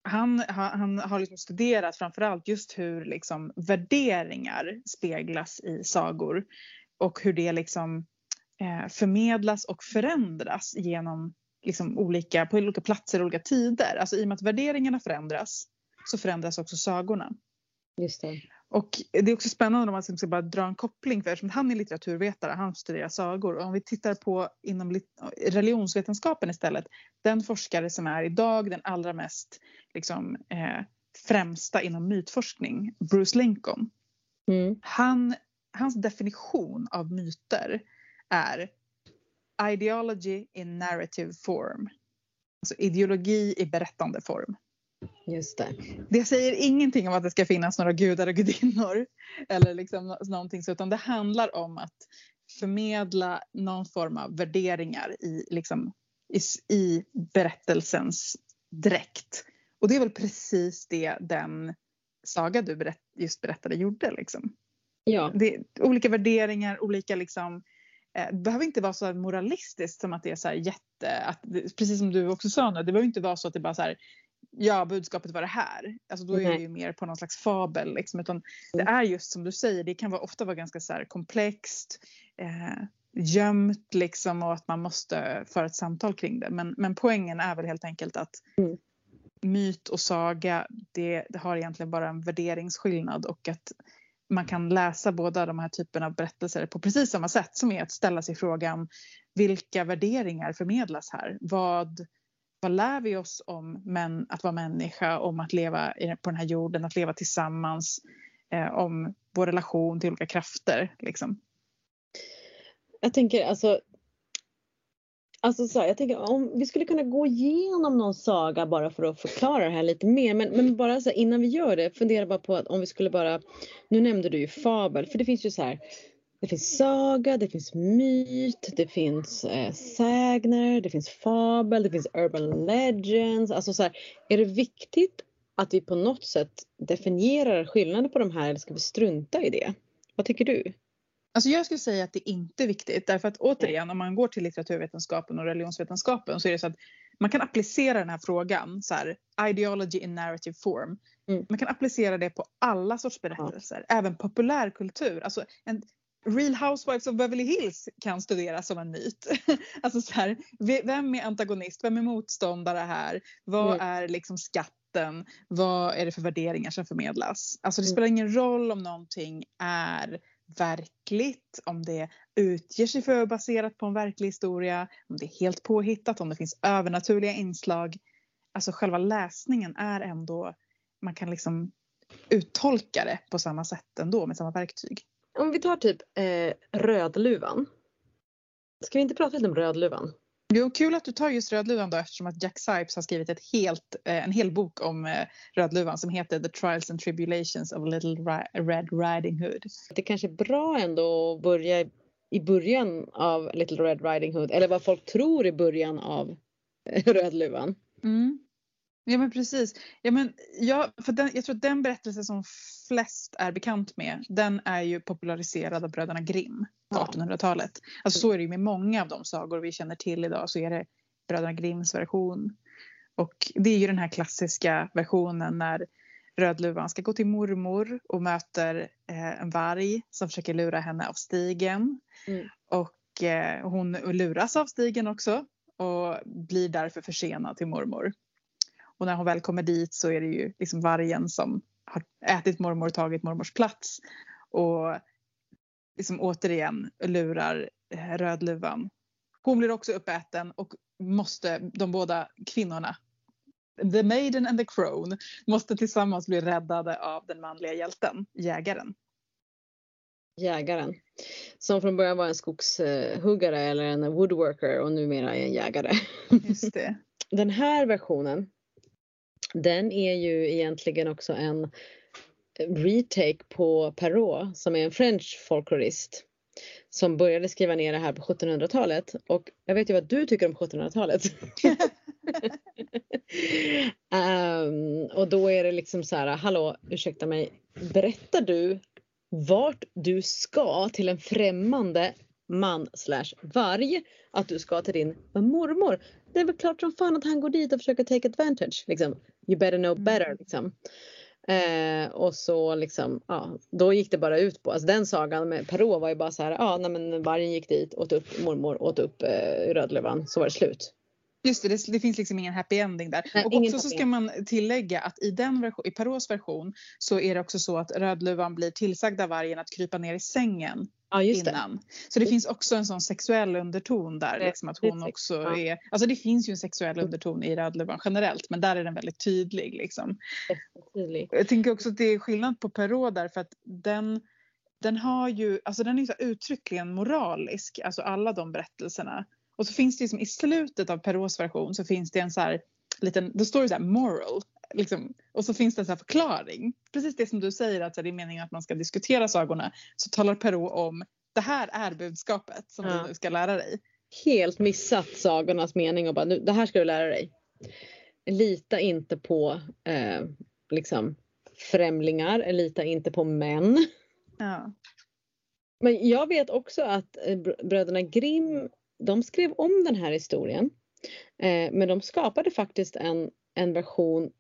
han, han, han har liksom studerat framförallt just hur liksom värderingar speglas i sagor och hur det liksom eh, förmedlas och förändras genom liksom olika, på olika platser och olika tider. Alltså i och med att värderingarna förändras så förändras också sagorna. Just det. Och det är också spännande om man ska bara dra en koppling för eftersom han är litteraturvetare, han studerar sagor. Och om vi tittar på inom religionsvetenskapen istället, den forskare som är idag den allra mest liksom, eh, främsta inom mytforskning, Bruce Lincoln. Mm. Han, hans definition av myter är ideology in narrative form. Alltså ideologi i berättande form. Just det. Det säger ingenting om att det ska finnas några gudar och gudinnor eller liksom nå- någonting så, utan det handlar om att förmedla någon form av värderingar i, liksom, i, i berättelsens dräkt. Och det är väl precis det den saga du berätt, just berättade gjorde. Liksom. Ja. Det, olika värderingar, olika liksom, eh, det behöver inte vara så moralistiskt som att det är så jätte, att, precis som du också sa nu, det behöver inte vara så att det bara så här ja budskapet var det här. Alltså då är det Nej. ju mer på någon slags fabel liksom, utan det Mm. är just som du säger, det kan vara, ofta vara ganska så komplext, eh, gömt liksom och att man måste föra ett samtal kring det. Men, men poängen är väl helt enkelt att Mm. myt och saga, det, det har egentligen bara en värderingsskillnad och att man kan läsa båda de här typerna av berättelser på precis samma sätt som är att ställa sig frågan vilka värderingar förmedlas här? Vad, vad lär vi oss om män, att vara människa, om att leva på den här jorden, att leva tillsammans, eh, om vår relation till olika krafter. Liksom. Jag tänker alltså Alltså så här, jag tänker om vi skulle kunna gå igenom någon saga bara för att förklara det här lite mer. Men, men bara så här, innan vi gör det, fundera bara på att om vi skulle bara, nu nämnde du ju fabel, för det finns ju så här, det finns saga, det finns myt, det finns eh, sägner, det finns fabel, det finns urban legends. Alltså så här, är det viktigt att vi på något sätt definierar skillnaden på de här eller ska vi strunta i det? Vad tycker du? Alltså jag skulle säga att det inte är viktigt därför att återigen om man går till litteraturvetenskapen och religionsvetenskapen så är det så att man kan applicera den här frågan så här ideology in narrative form. Mm. Man kan applicera det på alla sorts berättelser, även populärkultur. Alltså en Real Housewives of Beverly Hills kan studeras som en myt. alltså så här, vem är antagonist? Vem är motståndare här? Vad Mm. är liksom skatten? Vad är det för värderingar som förmedlas? Alltså det Mm. spelar ingen roll om någonting är verkligt, om det utger sig för baserat på en verklig historia, om det är helt påhittat, om det finns övernaturliga inslag. Alltså själva läsningen är ändå, man kan liksom uttolka det på samma sätt ändå med samma verktyg. Om vi tar typ eh, Rödluvan. Ska vi inte prata lite om Rödluvan? Jo, kul att du tar just Rödluvan då eftersom att Jack Sipes har skrivit ett helt, eh, en hel bok om eh, Rödluvan som heter The Trials and Tribulations of Little Red Riding Hood. Det kanske är bra ändå att börja i början av Little Red Riding Hood eller vad folk tror i början av eh, Rödluvan. Mm. Ja men precis. Ja, men jag, för den, jag tror att den berättelse som flest är bekant med den är ju populariserad av bröderna Grimm på Ja. 1800-talet. Alltså så är det ju med många av de sagor vi känner till idag så är det bröderna Grimms version. Och det är ju den här klassiska versionen när Rödluvan ska gå till mormor och möter eh, en varg som försöker lura henne av stigen. Mm. Och eh, hon luras av stigen också och blir därför försenad till mormor. Och när hon väl kommer dit så är det ju liksom vargen som har ätit mormor och tagit mormors plats. Och liksom återigen lurar eh, Rödluvan. Hon blir också uppäten och måste, de båda kvinnorna, The Maiden and the Crone, måste tillsammans bli räddade av den manliga hjälten, jägaren. Jägaren. Som från början var en skogshuggare eller en woodworker och numera är en jägare. Just det. Den här versionen den är ju egentligen också en retake på Perrault som är en french folklorist som började skriva ner det här på 1700-talet och jag vet ju vad du tycker om 1700-talet. Ehm, och då är det liksom så här, hallå ursäkta mig, berättar du vart du ska till en främmande man slash varg att du ska till din mormor. Det är väl klart som fan att han går dit och försöker take advantage. Liksom. You better know better. Liksom. Eh, och så liksom, ja, då gick det bara ut på, alltså den sagan med Perrault var ju bara så här, ja nej, men vargen gick dit, åt upp mormor, åt upp eh, Rödluvan, så var det slut. Just det, det, det finns liksom ingen happy ending där. Nej, och också så ska man tillägga att i, den version, i Perraults version så är det också så att Rödluvan blir tillsagd av vargen att krypa ner i sängen Ja just det. innan. Så det finns också en sån sexuell underton där. Det- Liksom, att hon också ja. är, alltså det finns ju en sexuell underton i Rödluvan generellt men där är den väldigt tydlig. Liksom. Tydlig. Jag tänker också att det är skillnad på Perrault där för att den, den har ju, alltså den är så uttryckligen moralisk, alltså alla de berättelserna. Och så finns det ju som i slutet av Perraults version så finns det en så här liten, då står det så här moral. Liksom, och så finns det en så förklaring. Precis det som du säger att det är meningen att man ska diskutera sagorna. Så talar Perrault om det här är budskapet som Ja. du nu ska lära dig. Helt missat sagornas mening och bara, nu, det här ska du lära dig. Lita inte på eh, liksom främlingar, lita inte på män. Ja. Men jag vet också att eh, br- bröderna Grimm, de skrev om den här historien. Eh, men de skapade faktiskt en, en version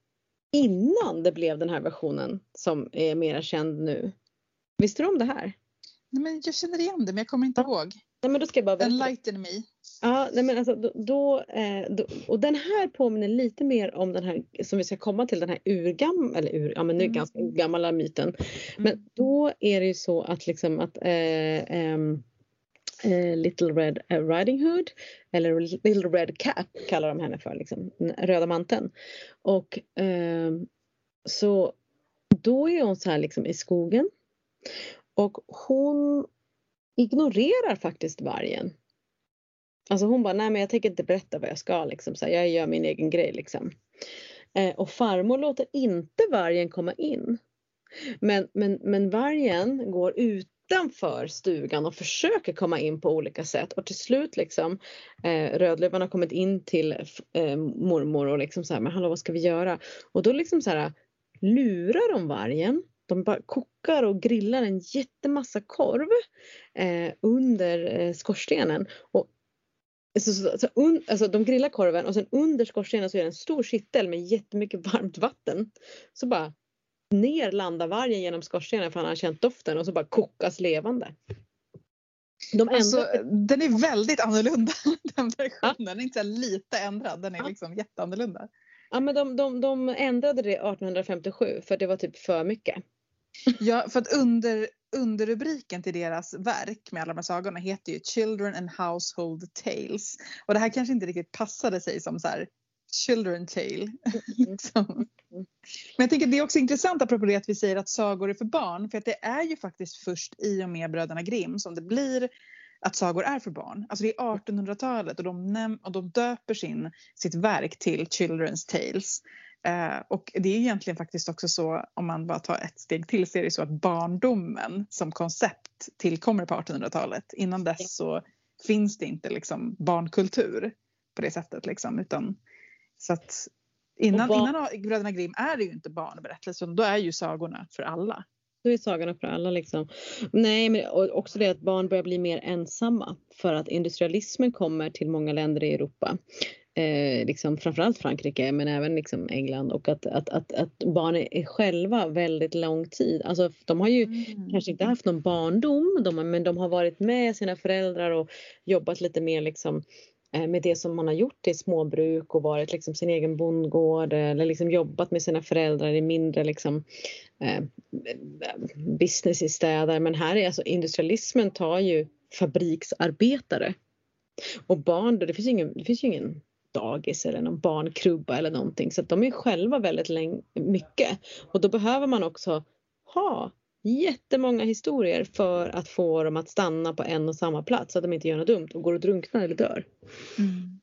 innan det blev den här versionen som är mera känd nu. Visste du om det här? Nej, men jag känner igen det men jag kommer inte ihåg. Nej men då ska jag bara berätta. Enlighten me. Ja, nej men alltså då, då, eh, då, och den här påminner lite mer om den här som vi ska komma till, den här urgam, eller ur, ja men nu Mm. ganska gamla myten. Men då är det ju så att liksom att eh, eh, Eh, Little Red Riding Hood eller Little Red Cap kallar de henne för, liksom, röda manteln. Och ehm, så då är hon så här liksom i skogen och hon ignorerar faktiskt vargen. Alltså hon bara, nej men jag tänker inte berätta vad jag ska liksom. Så här, jag gör min egen grej liksom. Eh, och farmor låter inte vargen komma in. Men, men, men vargen går utanför stugan och försöker komma in på olika sätt. Och till slut liksom eh, Rödluvan har kommit in till eh, mormor och liksom så här, men hallå vad ska vi göra? Och då liksom så här lurar de vargen de bara kokar och grillar en jättemassa korv eh, under eh, skorstenen. Och, så, så, så, un, alltså de grillar korven och sen under skorstenen så är det en stor kittel med jättemycket varmt vatten. Så bara ner landar vargen genom skorstenen för han har känt doften och så bara kokas levande. De alltså, den är väldigt annorlunda den versionen. Ja. Den är inte lite ändrad, den är ja. liksom jätteannorlunda. Ja men de, de, de ändrade det 1857 för det var typ för mycket. Ja för att under, underrubriken till deras verk med alla de här sagorna heter ju Children and Household Tales. Och det här kanske inte riktigt passade sig som så här children tale. liksom. Men jag tänker det är också intressant apropå det att vi säger att sagor är för barn. För att det är ju faktiskt först i och med Bröderna Grimm som det blir att sagor är för barn. Alltså det är 1800-talet och de, och de döper sin, sitt verk till Children's Tales. Eh, och det är egentligen faktiskt också så, om man bara tar ett steg till, så är det så att barndomen som koncept tillkommer på 1800-talet. Innan dess så finns det inte liksom barnkultur på det sättet liksom, utan så att innan, barn... innan Bröderna Grimm är det ju inte barnberättelser, då är ju sagorna för alla. Då är sagorna för alla liksom. Nej, men också det att barn börjar bli mer ensamma för att industrialismen kommer till många länder i Europa. Eh, liksom framförallt Frankrike men även liksom England och att, att, att, att barn är själva väldigt lång tid. Alltså, de har ju mm. kanske inte haft någon barndom de, men de har varit med sina föräldrar och jobbat lite mer liksom Eh, med det som man har gjort i småbruk och varit liksom sin egen bondgård eh, eller liksom jobbat med sina föräldrar i mindre liksom, eh, business i städer. Men här är alltså industrialismen tar ju fabriksarbetare. Och barn, det finns, ingen, det finns ju ingen dagis eller någon barnkrubba eller någonting så att de är själva väldigt länge, mycket. Och då behöver man också ha jättemånga historier för att få dem att stanna på en och samma plats så att de inte gör något dumt och går och drunknar eller dör. Mm.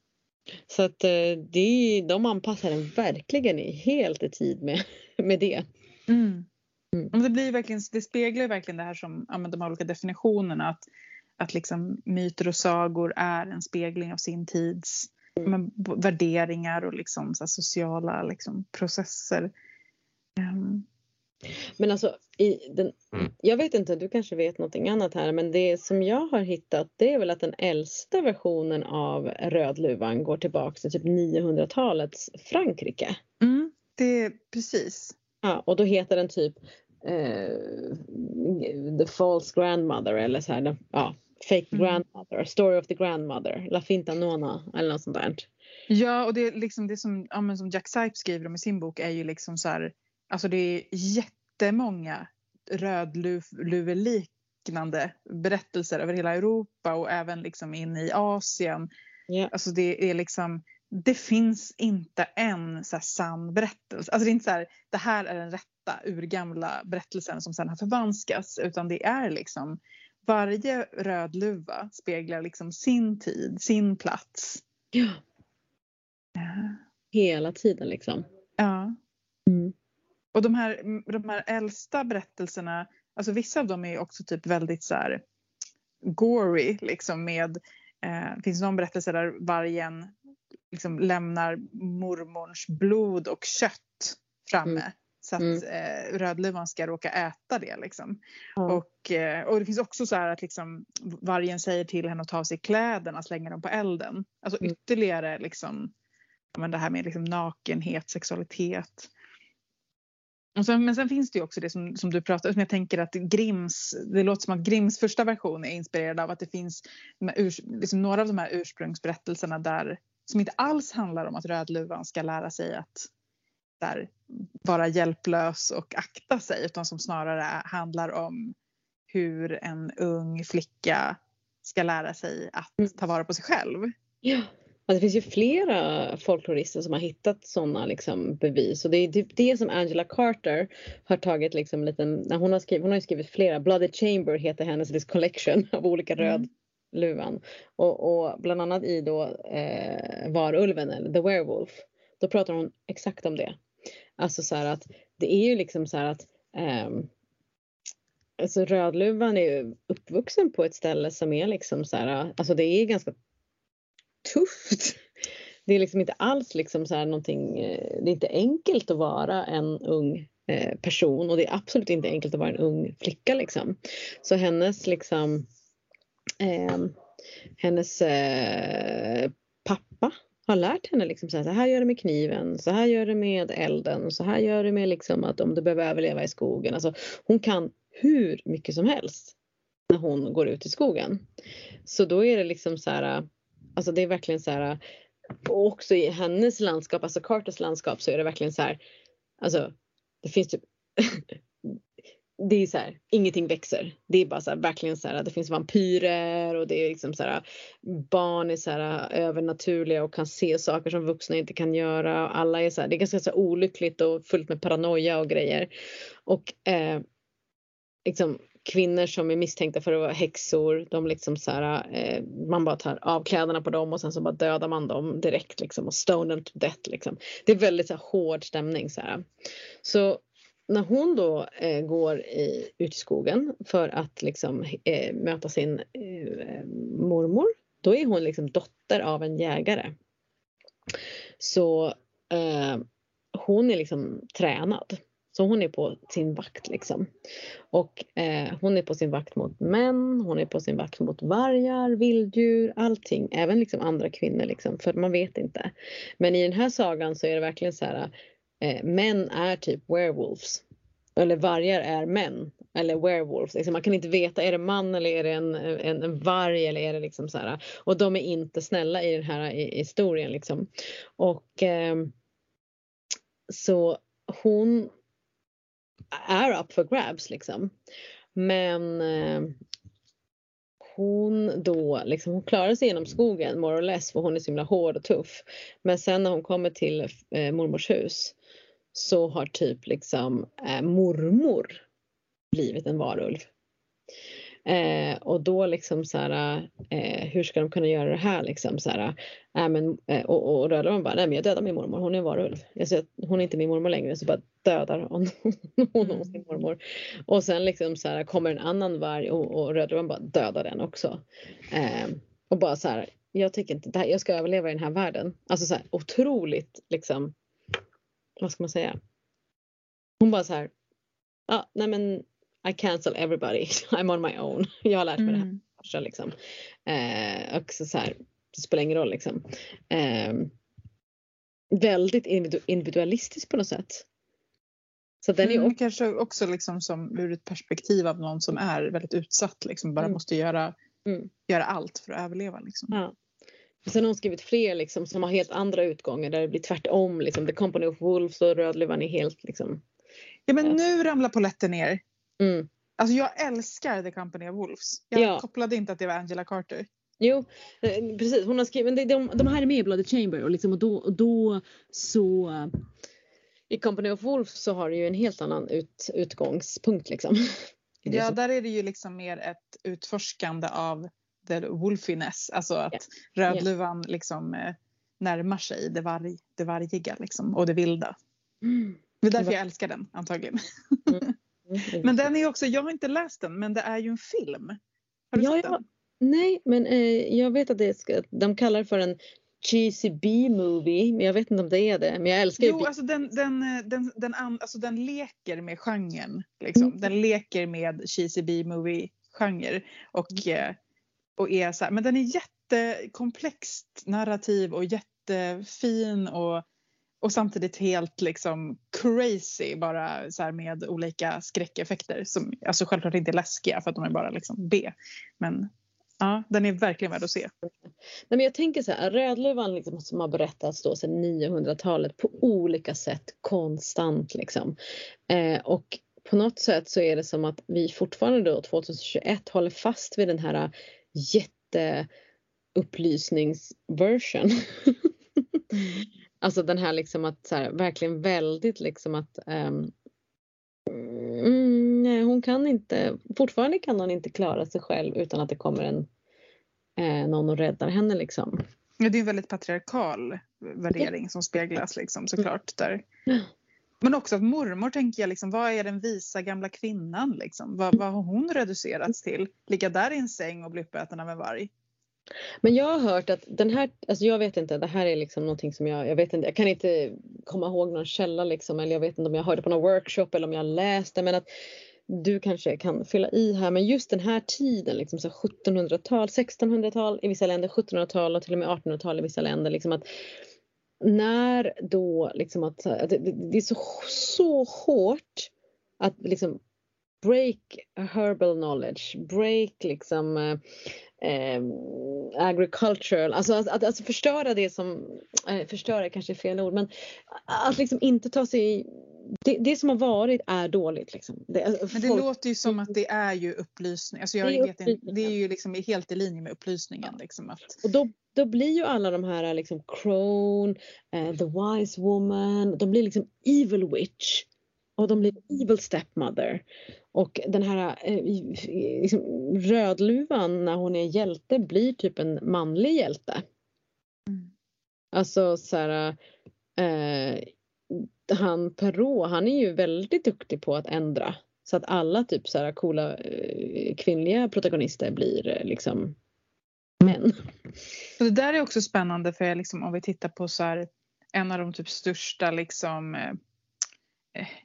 Så att eh, det, de anpassar den verkligen i, helt i tid med, med det. Mm. Mm. Det, blir verkligen, det speglar verkligen det här som ja, de här olika definitionerna att, att liksom myter och sagor är en spegling av sin tids mm. värderingar och liksom, så sociala liksom, processer. Um, men alltså, i den, mm. jag vet inte, du kanske vet någonting annat här, men det som jag har hittat det är väl att den äldsta versionen av Rödluvan går tillbaka till typ 900-talets Frankrike. Mm, det är precis. Ja, och då heter den typ eh, The False Grandmother eller så här, ja, Fake mm. Grandmother, Story of the Grandmother, La Finta Nona eller något sånt där. Ja, och det, är liksom det som, ja, som Jack Sipe skriver om i sin bok är ju liksom så här Alltså det är jättemånga rödluveliknande berättelser över hela Europa och även liksom in i Asien. Yeah. Alltså det är liksom det finns inte en så sann berättelse. Alltså det är inte så här, det här är den rätta urgamla berättelsen som sen har förvanskats utan det är liksom varje rödluva speglar liksom sin tid, sin plats. Ja. ja. Hela tiden liksom. Ja. Mm. Och de här, de här äldsta berättelserna, alltså vissa av dem är också typ väldigt så här gory liksom med, eh, finns någon berättelse där vargen liksom lämnar mormors blod och kött framme. Mm. Så att mm. eh, Rödluvan ska råka äta det liksom. Mm. Och, eh, och det finns också så här att liksom, vargen säger till henne att ta av sig kläderna, slänga dem på elden. Alltså mm. ytterligare liksom, men det här med liksom nakenhet, sexualitet. Sen, men sen finns det ju också det som, som du pratar om. Jag tänker att Grimms, det låter som att Grims första version är inspirerad av att det finns ur, liksom några av de här ursprungsberättelserna där som inte alls handlar om att Rödluvan ska lära sig att där, vara hjälplös och akta sig utan som snarare handlar om hur en ung flicka ska lära sig att ta vara på sig själv. Ja. Det finns ju flera folklorister som har hittat sådana liksom, bevis och det är typ det som Angela Carter har tagit liksom liten, när hon har skrivit, hon har skrivit flera, Bloody Chamber heter hennes collection av olika mm. rödluvan och, och bland annat i då eh, Varulven eller The Werewolf. Då pratar hon exakt om det. Alltså så här att det är ju liksom så här att eh, Alltså Rödluvan är ju uppvuxen på ett ställe som är liksom så här, alltså det är ganska tufft. Det är liksom inte alls liksom så här någonting, eh, det är inte enkelt att vara en ung eh, person och det är absolut inte enkelt att vara en ung flicka liksom. Så hennes liksom eh, hennes eh, pappa har lärt henne liksom så här, så här gör du med kniven, så här gör du med elden, så här gör du med liksom att om du behöver överleva i skogen. Alltså, hon kan hur mycket som helst när hon går ut i skogen. Så då är det liksom så här, alltså det är verkligen så här, och också i hennes landskap, alltså Carters landskap så är det verkligen så här, alltså det finns typ det är så här, ingenting växer. Det är bara så här, verkligen så här, det finns vampyrer och det är liksom så här, barn är så här övernaturliga och kan se saker som vuxna inte kan göra. Och Alla är så här, det är ganska så här, olyckligt och fullt med paranoia och grejer. Och eh, liksom kvinnor som är misstänkta för att vara häxor, de liksom så här, eh, man bara tar av kläderna på dem och sen så bara dödar man dem direkt liksom och stone them to death liksom. Det är väldigt så här, hård stämning så här. Så när hon då eh, går i, ut i skogen för att liksom eh, möta sin eh, mormor, då är hon liksom dotter av en jägare. Så eh, hon är liksom tränad. Så hon är på sin vakt liksom. Och eh, hon är på sin vakt mot män, hon är på sin vakt mot vargar, vilddjur, allting. Även liksom andra kvinnor liksom, för man vet inte. Men i den här sagan så är det verkligen så här eh, män är typ werewolves. Eller vargar är män. Eller werewolves. Liksom man kan inte veta, är det man eller är det en, en, en varg eller är det liksom så här. Och de är inte snälla i den här i, historien liksom. Och eh, så hon är up for grabs liksom. Men eh, hon då liksom, hon klarar sig genom skogen more or less för hon är så himla hård och tuff. Men sen när hon kommer till eh, mormors hus så har typ liksom eh, mormor blivit en varulv. Eh, och då liksom så här, eh, hur ska de kunna göra det här liksom så här, äh, men, eh, och, och Rödluvan bara, nej men jag dödar min mormor, hon är en varulv. Jag säger att hon är inte min mormor längre så bara dödar hon, hon mm. sin mormor. Och sen liksom så här, kommer en annan varg och, och Rödluvan bara dödar den också. Eh, och bara så här, jag tycker inte det här, jag ska överleva i den här världen. Alltså så här, otroligt liksom vad ska man säga? Hon bara så här, ja, ah, nej men I cancel everybody, I'm on my own. Jag har lärt mig mm. det här. Liksom. Eh, och så, så här, det spelar ingen roll liksom. Eh, väldigt individualistiskt på något sätt. Så den är mm, kanske också liksom som ur ett perspektiv av någon som är väldigt utsatt, liksom bara mm. måste göra, mm. göra allt för att överleva. Liksom. Ja. Sen har hon skrivit fler liksom, som har helt andra utgångar där det blir tvärtom. Liksom. The Company of Wolves och Rödluvan är helt liksom. Ja men nu ramlar poletten ner. Mm. Alltså jag älskar The Company of Wolves. Jag ja. kopplade inte att det var Angela Carter. Jo eh, precis hon har skrivit, men de, de, de här är med i Bloody Chamber och, liksom, och, då, och då så i Company of Wolves så har det ju en helt annan ut, utgångspunkt liksom. Ja där är det ju liksom mer ett utforskande av the wolfiness, alltså att yeah. Rödluvan yeah. liksom eh, närmar sig det, varg, det vargiga liksom, och det vilda. Mm. Det är därför jag älskar den antagligen. Mm. Mm. men den är också, jag har inte läst den men det är ju en film. Har du ja, sett den? nej men eh, jag vet att det ska, de kallar det för en cheesy B-movie, men jag vet inte om det är det. Men jag älskar jo, alltså den, den, den, den, alltså den leker med genren. Liksom. Mm. Den leker med cheesy B-movie genre. Och mm. eh, och är så här, men den är jättekomplext narrativ och jättefin och, och samtidigt helt liksom crazy bara så med olika skräckeffekter som alltså självklart inte är läskiga för att de är bara liksom B. Men ja, den är verkligen värd att se. Nej, men jag tänker så här, Rödluvan liksom, som har berättats då sedan 900-talet på olika sätt konstant liksom. Eh, och på något sätt så är det som att vi fortfarande då 2021 håller fast vid den här jätteupplysningsversion. Alltså den här liksom att så här, verkligen väldigt liksom att um, mm, nej, hon kan inte, fortfarande kan hon inte klara sig själv utan att det kommer en eh, någon och räddar henne liksom. Ja, det är en väldigt patriarkal värdering ja. som speglas liksom såklart där. Men också att mormor tänker jag, liksom, vad är den visa gamla kvinnan? Liksom? Vad, vad har hon reducerats till? Ligga där i en säng och bli uppäten av en varg? Men jag har hört att den här, alltså jag vet inte, det här är liksom någonting som jag, jag vet inte, jag kan inte komma ihåg någon källa liksom eller jag vet inte om jag hörde på någon workshop eller om jag läste men att du kanske kan fylla i här men just den här tiden, liksom 1700-tal, 1600-tal i vissa länder, 1700-tal och till och med 1800-tal i vissa länder. Liksom att när då liksom att, att det, det, är så, så hårt att liksom break herbal knowledge, break liksom eh, eh, agricultural, alltså att, att alltså förstöra det som, eh, förstöra kanske är fel ord, men att liksom inte ta sig det, det som har varit är dåligt. Liksom. Det, alltså, men det folk... låter ju som att det är ju upplysning. Alltså jag det, är vet, det är ju liksom helt i linje med upplysningen. Ja. Liksom, att... Och då, då blir ju alla de här liksom Crone, uh, The Wise Woman, de blir liksom Evil Witch. Och de blir Evil Stepmother. Och den här eh, liksom, Rödluvan när hon är hjälte blir typ en manlig hjälte. Mm. Alltså så här, eh, han Perrault, han är ju väldigt duktig på att ändra så att alla typ så här coola eh, kvinnliga protagonister blir eh, liksom män. Det där är också spännande för liksom, om vi tittar på så här, en av de typ största liksom eh,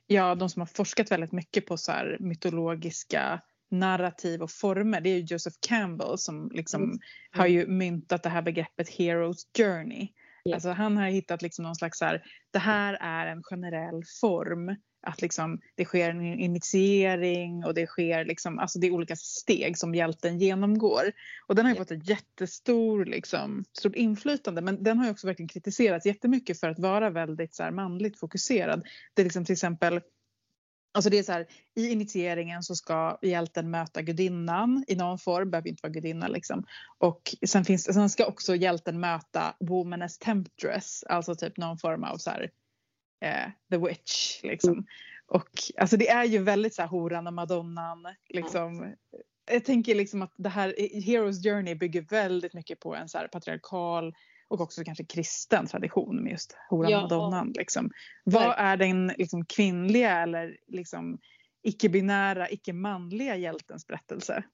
ja, de som har forskat väldigt mycket på så mytologiska narrativ och former det är ju Joseph Campbell som liksom mm. har ju myntat det här begreppet Hero's Journey. Yeah. Alltså han har hittat liksom någon slags så här, det här är en generell form. Att liksom det sker en initiering och det sker liksom, alltså det är olika steg som hjälten genomgår. Och den har ju fått ett jättestor liksom, stort inflytande men den har ju också verkligen kritiserats jättemycket för att vara väldigt så här, manligt fokuserad. Det är liksom till exempel Alltså det är så här, I initieringen så ska hjälten möta gudinnan i någon form, behöver inte vara gudinna liksom. Och sen, finns, sen ska också hjälten möta woman as temptress, alltså typ någon form av så här, the witch liksom. Och alltså det är ju väldigt så här horan och madonnan liksom. Jag tänker liksom att det här Heroes Journey bygger väldigt mycket på en så här patriarkal och också kanske kristen tradition med just horan ja. madonnan. Liksom. Vad är den liksom, kvinnliga eller liksom, icke-binära, icke-manliga hjältens berättelse?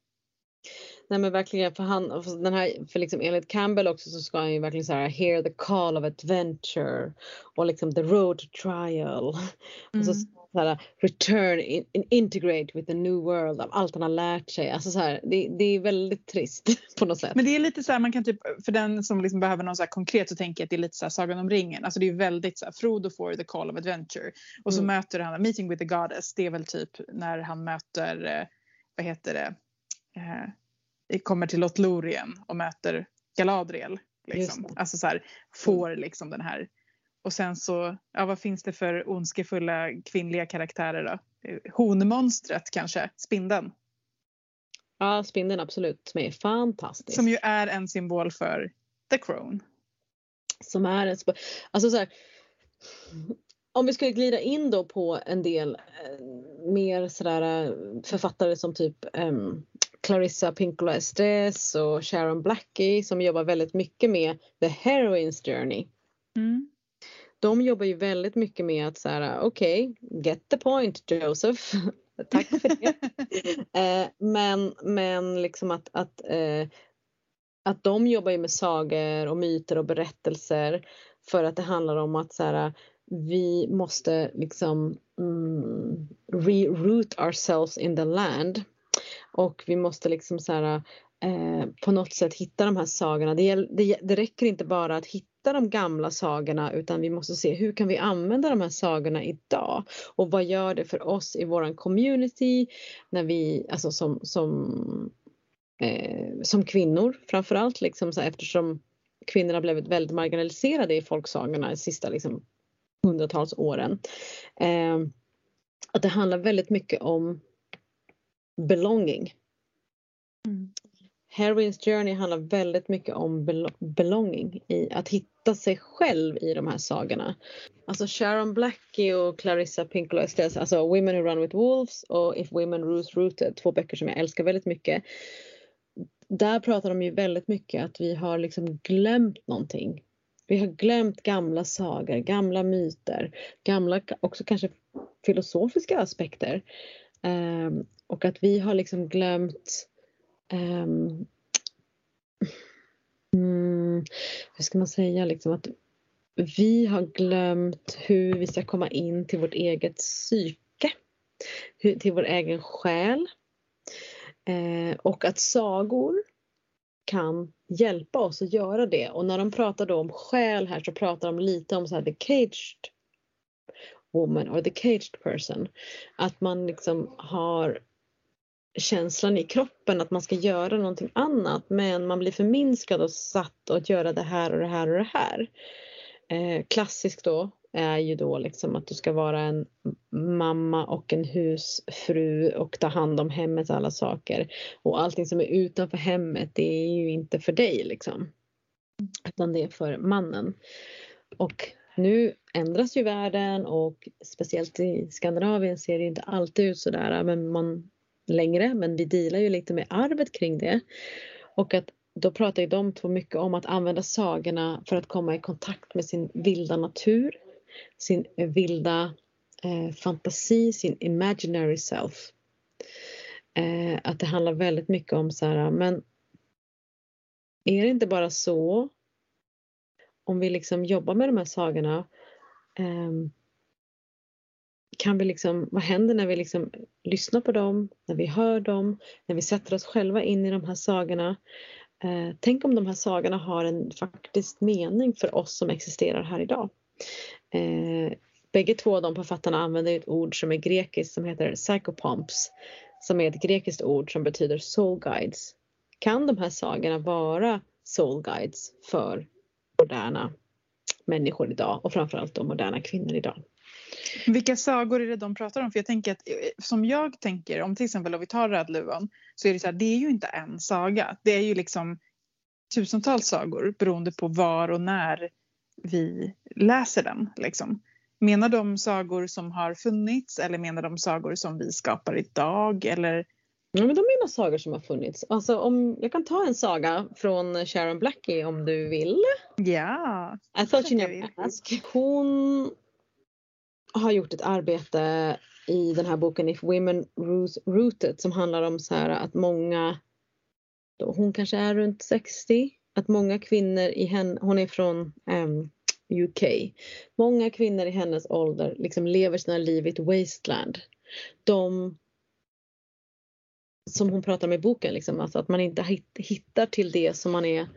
Nej men verkligen för han, för den här, för liksom enligt Campbell också så ska han ju verkligen så här hear the call of adventure och liksom the road to trial. Mm. Och så, mm. så här, return, in, integrate with the new world av allt han har lärt sig. Alltså så här, det, det är väldigt trist på något sätt. Men det är lite så här, man kan typ, för den som liksom behöver något så här konkret så tänker jag att det är lite så här Sagan om ringen. Alltså det är väldigt så här, Frodo får the call of adventure och så mm. möter han, meeting with the goddess, det är väl typ när han möter, eh, vad heter det, eh, kommer till Lothlorien och möter Galadriel. Liksom. Alltså så här, får mm. liksom den här. Och sen så, ja vad finns det för ondskefulla kvinnliga karaktärer då? Honmonstret kanske, spindeln. Ja, spindeln absolut, som är fantastisk. Som ju är en symbol för The Crown. Som är en alltså så här, om vi skulle glida in då på en del eh, mer sådär eh, författare som typ um, Clarissa Pinkola Estes och Sharon Blackie som jobbar väldigt mycket med The Heroine's Journey. Mm. De jobbar ju väldigt mycket med att så här, okej, okay, get the point Joseph. Tack för det. eh, men, men liksom att, att, eh, att de jobbar ju med sagor och myter och berättelser för att det handlar om att så här, vi måste liksom mm, reroot ourselves in the land. Och vi måste liksom så här, eh, på något sätt hitta de här sagorna. Det, det, det räcker inte bara att hitta de gamla sagorna utan vi måste se hur kan vi använda de här sagorna idag och vad gör det för oss i våran community när vi, alltså som, som, eh, som kvinnor framförallt liksom så här, eftersom kvinnorna blivit väldigt marginaliserade i folksagorna de sista liksom, hundratals åren. Eh, att det handlar väldigt mycket om belonging. Mm. Heroines Journey handlar väldigt mycket om belonging, i att hitta sig själv i de här sagorna. Alltså Sharon Blackie och Clarissa Pinkola Estes, alltså Women Who Run With Wolves och If Women Roost Rooted, två böcker som jag älskar väldigt mycket. Där pratar de ju väldigt mycket att vi har liksom glömt någonting. Vi har glömt gamla sagor, gamla myter, gamla också kanske filosofiska aspekter. Um, och att vi har liksom glömt um, mm, hur ska man säga, liksom att vi har glömt hur vi ska komma in till vårt eget psyke, till vår egen själ. Eh, och att sagor kan hjälpa oss att göra det. Och när de pratar då om själ här så pratar de lite om så här, the caged woman or the caged person. Att man liksom har känslan i kroppen att man ska göra någonting annat men man blir förminskad och satt att göra det här och det här och det här. Eh, klassiskt då är ju då liksom att du ska vara en mamma och en husfru och ta hand om hemmets alla saker. Och allting som är utanför hemmet det är ju inte för dig liksom. Utan det är för mannen. Och nu ändras ju världen och speciellt i Skandinavien ser det inte alltid ut sådär men man, längre men vi dealar ju lite med arvet kring det. Och att då pratar ju de två mycket om att använda sagorna för att komma i kontakt med sin vilda natur, sin vilda eh, fantasi, sin imaginary self. Eh, att det handlar väldigt mycket om så här, men är det inte bara så om vi liksom jobbar med de här sagorna eh, kan vi liksom, vad händer när vi liksom lyssnar på dem, när vi hör dem, när vi sätter oss själva in i de här sagorna. Eh, tänk om de här sagorna har en faktisk mening för oss som existerar här idag. Eh, bägge två av de författarna använder ett ord som är grekiskt som heter psychopomps som är ett grekiskt ord som betyder soul guides. Kan de här sagorna vara soul guides för moderna människor idag och framförallt då moderna kvinnor idag? Vilka sagor är det de pratar om? För jag tänker att eh, som jag tänker, om till exempel om vi tar Rödluvan, så är det så här, det är ju inte en saga. Det är ju liksom tusentals sagor beroende på var och när vi läser den. Liksom. Menar de sagor som har funnits eller menar de sagor som vi skapar idag? Eller? Ja, men de menar sagor som har funnits. Alltså, om, jag kan ta en saga från Sharon Blackie om du vill. Ja. I thought you never ask. Hon har gjort ett arbete i den här boken If Women Rooted som handlar om så här att många, då hon kanske är runt 60, att många kvinnor i henne, hon är från ehm, um, UK, många kvinnor i hennes ålder liksom lever sina liv i ett wasteland. De som hon pratar om i boken, liksom, alltså att man inte hittar till det som man är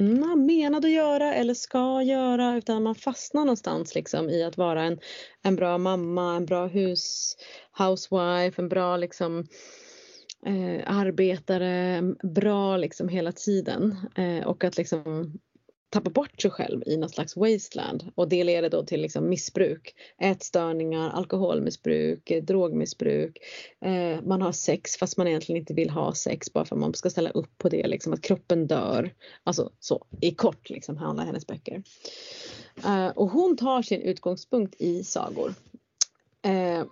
man menad att göra eller ska göra utan man fastnar någonstans liksom i att vara en, en bra mamma, en bra hus, housewife, en bra liksom eh, arbetare, bra liksom hela tiden. Eh, och att liksom tappa bort sig själv i något slags wasteland och det leder då till liksom missbruk, ätstörningar, alkoholmissbruk, eh, drogmissbruk. Eh, man har sex fast man egentligen inte vill ha sex bara för att man ska ställa upp på det, liksom att kroppen dör. Alltså så i kort liksom handlar hennes böcker. Eh, och hon tar sin utgångspunkt i sagor. Eh,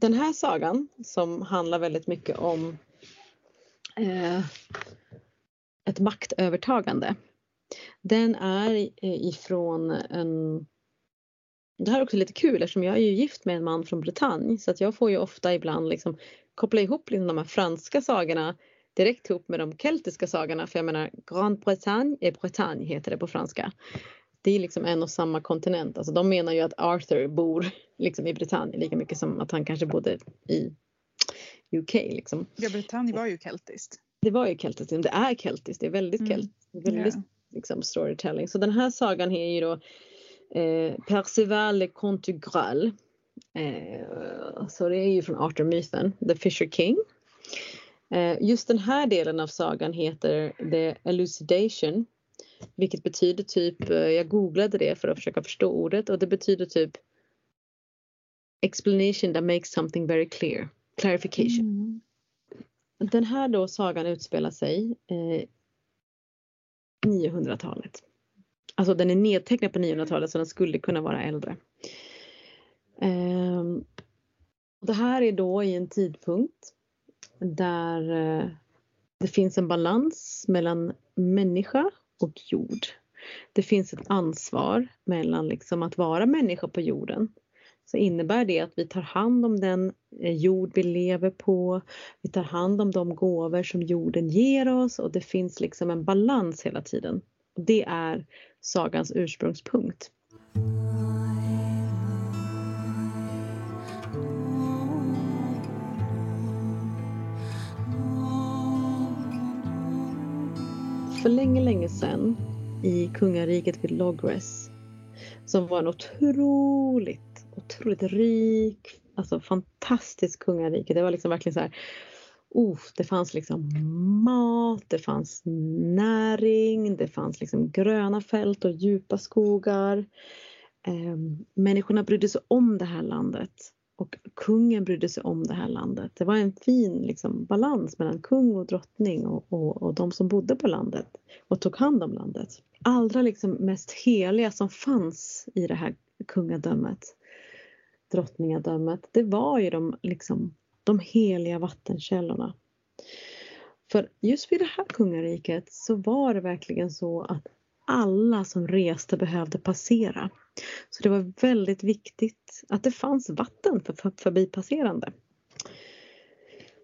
den här sagan som handlar väldigt mycket om eh, ett maktövertagande den är ifrån en det här är också lite kul eftersom jag är ju gift med en man från Bretagne så att jag får ju ofta ibland liksom koppla ihop liksom de här franska sagorna direkt ihop med de keltiska sagorna för jag menar Grande Bretagne är Bretagne heter det på franska. Det är liksom en och samma kontinent. Alltså de menar ju att Arthur bor liksom i Bretagne lika mycket som att han kanske bodde i UK. Liksom. Ja, Bretagne var ju keltiskt. Det var ju keltiskt, det är keltiskt, det är väldigt mm. keltiskt. Väldigt, yeah liksom, storytelling. Så den här sagan är ju då eh, Percival le Graal. Eh, så det är ju från Arthur-myten, The Fisher King. Eh, just den här delen av sagan heter The Elucidation. Vilket betyder typ, eh, jag googlade det för att försöka förstå ordet och det betyder typ explanation that makes something very clear. Clarification. Mm. Den här då sagan utspelar sig eh, 900-talet. Alltså den är nedtecknad på 900-talet så den skulle kunna vara äldre. Ehm, det här är då i en tidpunkt där eh, det finns en balans mellan människa och jord. Det finns ett ansvar mellan liksom att vara människa på jorden så innebär det att vi tar hand om den eh, jord vi lever på. Vi tar hand om de gåvor som jorden ger oss och det finns liksom en balans hela tiden. Det är sagans ursprungspunkt. För länge, länge sedan i kungariket vid Logres som var en otroligt, otroligt rik, alltså fantastiskt kungarike. Det var liksom verkligen så här, oh, det fanns liksom mat, det fanns näring, det fanns liksom gröna fält och djupa skogar. Eh, människorna brydde sig om det här landet och kungen brydde sig om det här landet. Det var en fin liksom, balans mellan kung och drottning och, och, och de som bodde på landet och tog hand om landet. Allra liksom mest heliga som fanns i det här kungadömet, drottningadömet, det var ju de, liksom, de heliga vattenkällorna. För just vid det här kungariket så var det verkligen så att alla som reste behövde passera. Så det var väldigt viktigt att det fanns vatten för förbipasserande.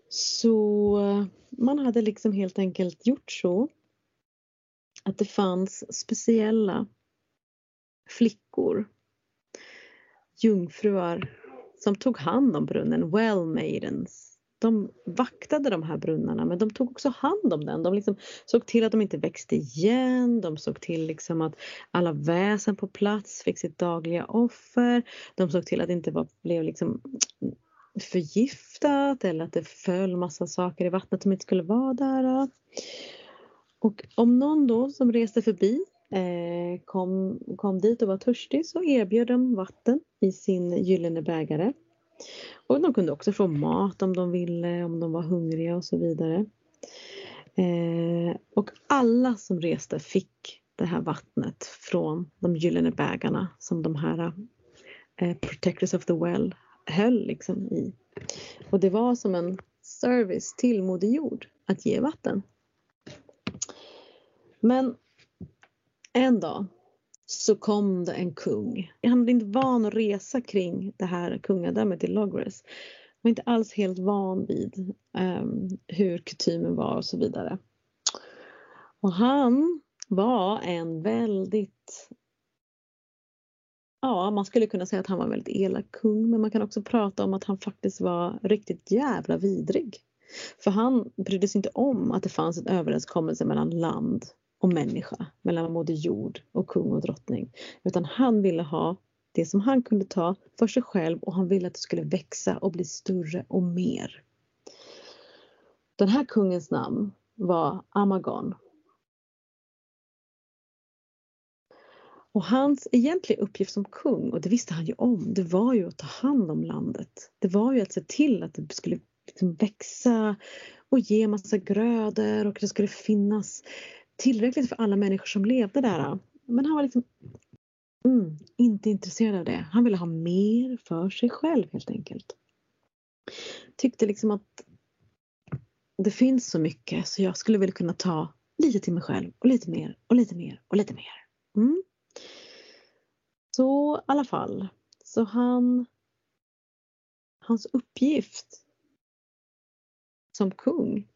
Så man hade liksom helt enkelt gjort så att det fanns speciella flickor, jungfrur som tog hand om brunnen, well maidens de vaktade de här brunnarna men de tog också hand om den. De liksom såg till att de inte växte igen. De såg till liksom att alla väsen på plats fick sitt dagliga offer. De såg till att det inte var, blev liksom förgiftat eller att det föll massa saker i vattnet som inte skulle vara där. Och om någon då som reste förbi Eh, kom, kom dit och var törstig så erbjöd de vatten i sin gyllene bägare. Och de kunde också få mat om de ville, om de var hungriga och så vidare. Eh, och alla som reste fick det här vattnet från de gyllene bägarna som de här eh, Protectors of the Well höll liksom i. Och det var som en service till Moder Jord att ge vatten. Men en dag så kom det en kung. Han var inte van att resa kring det här kungadömet i Logres. Han var inte alls helt van vid um, hur kutymen var och så vidare. Och han var en väldigt Ja, man skulle kunna säga att han var en väldigt elak kung men man kan också prata om att han faktiskt var riktigt jävla vidrig. För han brydde sig inte om att det fanns en överenskommelse mellan land och människa, mellan Moder Jord och kung och drottning. Utan han ville ha det som han kunde ta för sig själv och han ville att det skulle växa och bli större och mer. Den här kungens namn var Amagon. Och hans egentliga uppgift som kung, och det visste han ju om, det var ju att ta hand om landet. Det var ju att se till att det skulle liksom växa och ge massa grödor och det skulle finnas tillräckligt för alla människor som levde där. Men han var liksom mm, inte intresserad av det. Han ville ha mer för sig själv helt enkelt. Tyckte liksom att det finns så mycket så jag skulle väl kunna ta lite till mig själv och lite mer och lite mer och lite mer. Mm. Så i alla fall, så han hans uppgift som kung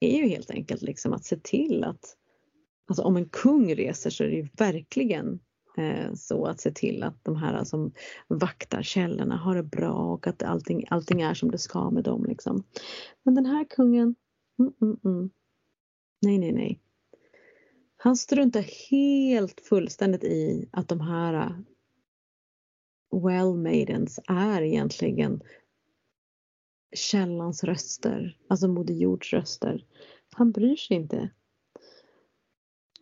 är ju helt enkelt liksom att se till att Alltså om en kung reser så är det ju verkligen eh, så att se till att de här som vaktar källorna har det bra och att allting, allting är som det ska med dem. Liksom. Men den här kungen, mm, mm, mm. nej, nej, nej. Han struntar helt fullständigt i att de här eh, well maidens är egentligen källans röster, alltså Moder Jords röster. Han bryr sig inte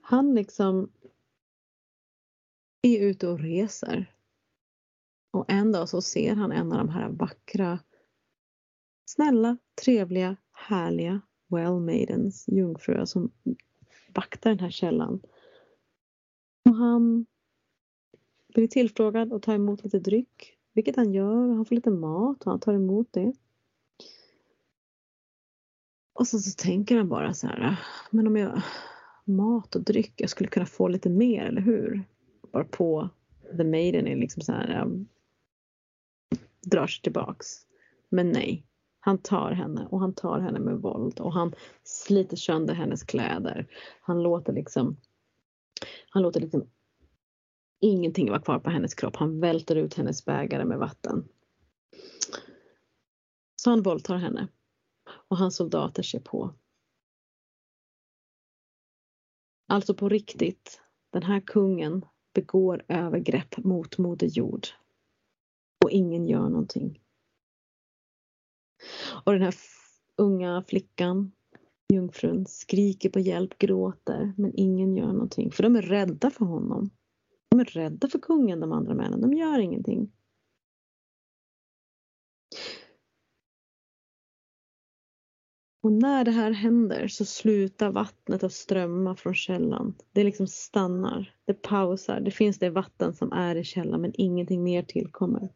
han liksom är ute och reser. Och en dag så ser han en av de här vackra, snälla, trevliga, härliga well maidens, jungfrur som vaktar den här källan. Och han blir tillfrågad och tar emot lite dryck, vilket han gör. Han får lite mat och han tar emot det. Och så, så tänker han bara så här, ah, men om jag mat och dryck. Jag skulle kunna få lite mer, eller hur? Bara på The Maiden är liksom så här. Um, drar sig tillbaks. Men nej, han tar henne och han tar henne med våld och han sliter sönder hennes kläder. Han låter liksom han låter liksom ingenting vara kvar på hennes kropp. Han välter ut hennes bägare med vatten. Så han våldtar henne och hans soldater ser på. Alltså på riktigt, den här kungen begår övergrepp mot Moder Jord. Och ingen gör någonting. Och den här unga flickan, jungfrun, skriker på hjälp, gråter, men ingen gör någonting. För de är rädda för honom. De är rädda för kungen, de andra männen. De gör ingenting. Och när det här händer så slutar vattnet att strömma från källan. Det liksom stannar, det pausar. Det finns det vatten som är i källan men ingenting mer tillkommer.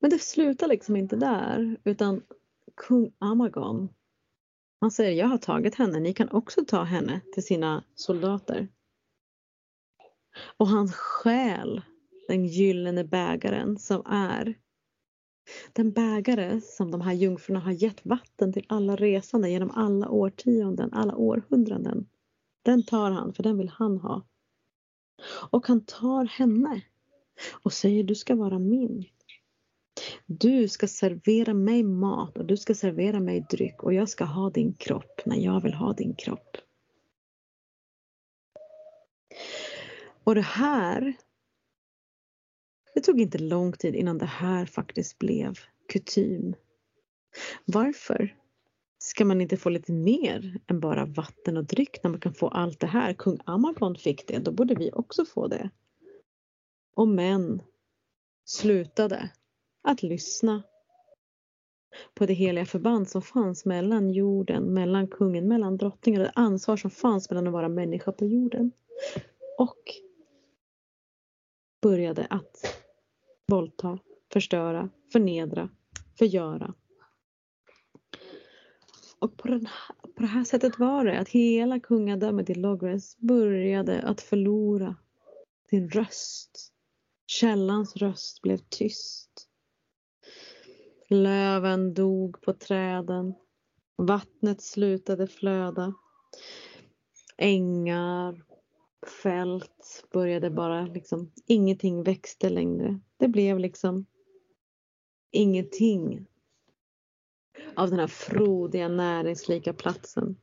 Men det slutar liksom inte där utan kung Amagon han säger jag har tagit henne, ni kan också ta henne till sina soldater. Och han stjäl den gyllene bägaren som är den bägare som de här jungfrurna har gett vatten till alla resande genom alla årtionden, alla århundraden. Den tar han, för den vill han ha. Och han tar henne och säger du ska vara min. Du ska servera mig mat och du ska servera mig dryck och jag ska ha din kropp när jag vill ha din kropp. Och det här det tog inte lång tid innan det här faktiskt blev kutym. Varför ska man inte få lite mer än bara vatten och dryck när man kan få allt det här? Kung Amagon fick det, då borde vi också få det. Och män slutade att lyssna på det heliga förband som fanns mellan jorden, mellan kungen, mellan drottningen och det ansvar som fanns mellan att vara människa på jorden. Och började att våldta, förstöra, förnedra, förgöra. Och på, den här, på det här sättet var det att hela kungadömet i Logres började att förlora sin röst. Källans röst blev tyst. Löven dog på träden. Vattnet slutade flöda. Ängar, fält började bara liksom, ingenting växte längre. Det blev liksom ingenting av den här frodiga näringslika platsen.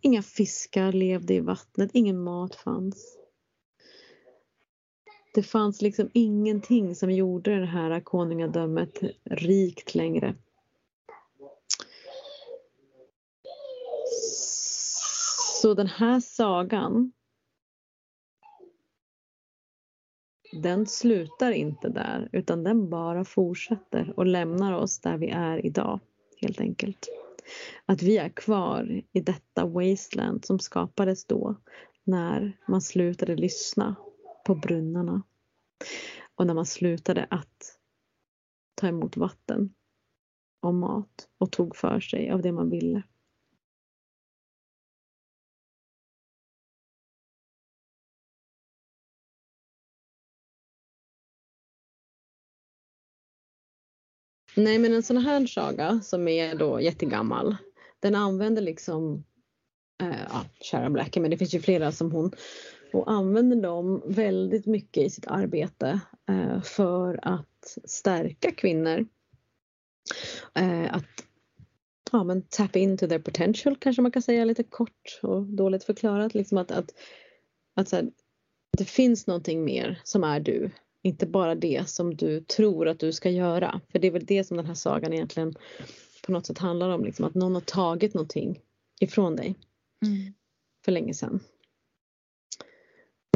Inga fiskar levde i vattnet, ingen mat fanns. Det fanns liksom ingenting som gjorde det här konungadömet rikt längre. Så den här sagan den slutar inte där utan den bara fortsätter och lämnar oss där vi är idag helt enkelt. Att vi är kvar i detta wasteland som skapades då när man slutade lyssna på brunnarna och när man slutade att ta emot vatten och mat och tog för sig av det man ville. Nej men en sån här saga som är då jättegammal den använder liksom eh, ja, kära Blackie men det finns ju flera som hon och använder dem väldigt mycket i sitt arbete eh, för att stärka kvinnor. Eh, att ja, men tap into their potential kanske man kan säga lite kort och dåligt förklarat. Liksom att, att, att, så här, det finns någonting mer som är du inte bara det som du tror att du ska göra. För det är väl det som den här sagan egentligen på något sätt handlar om. Liksom, att någon har tagit någonting ifrån dig mm. för länge sedan.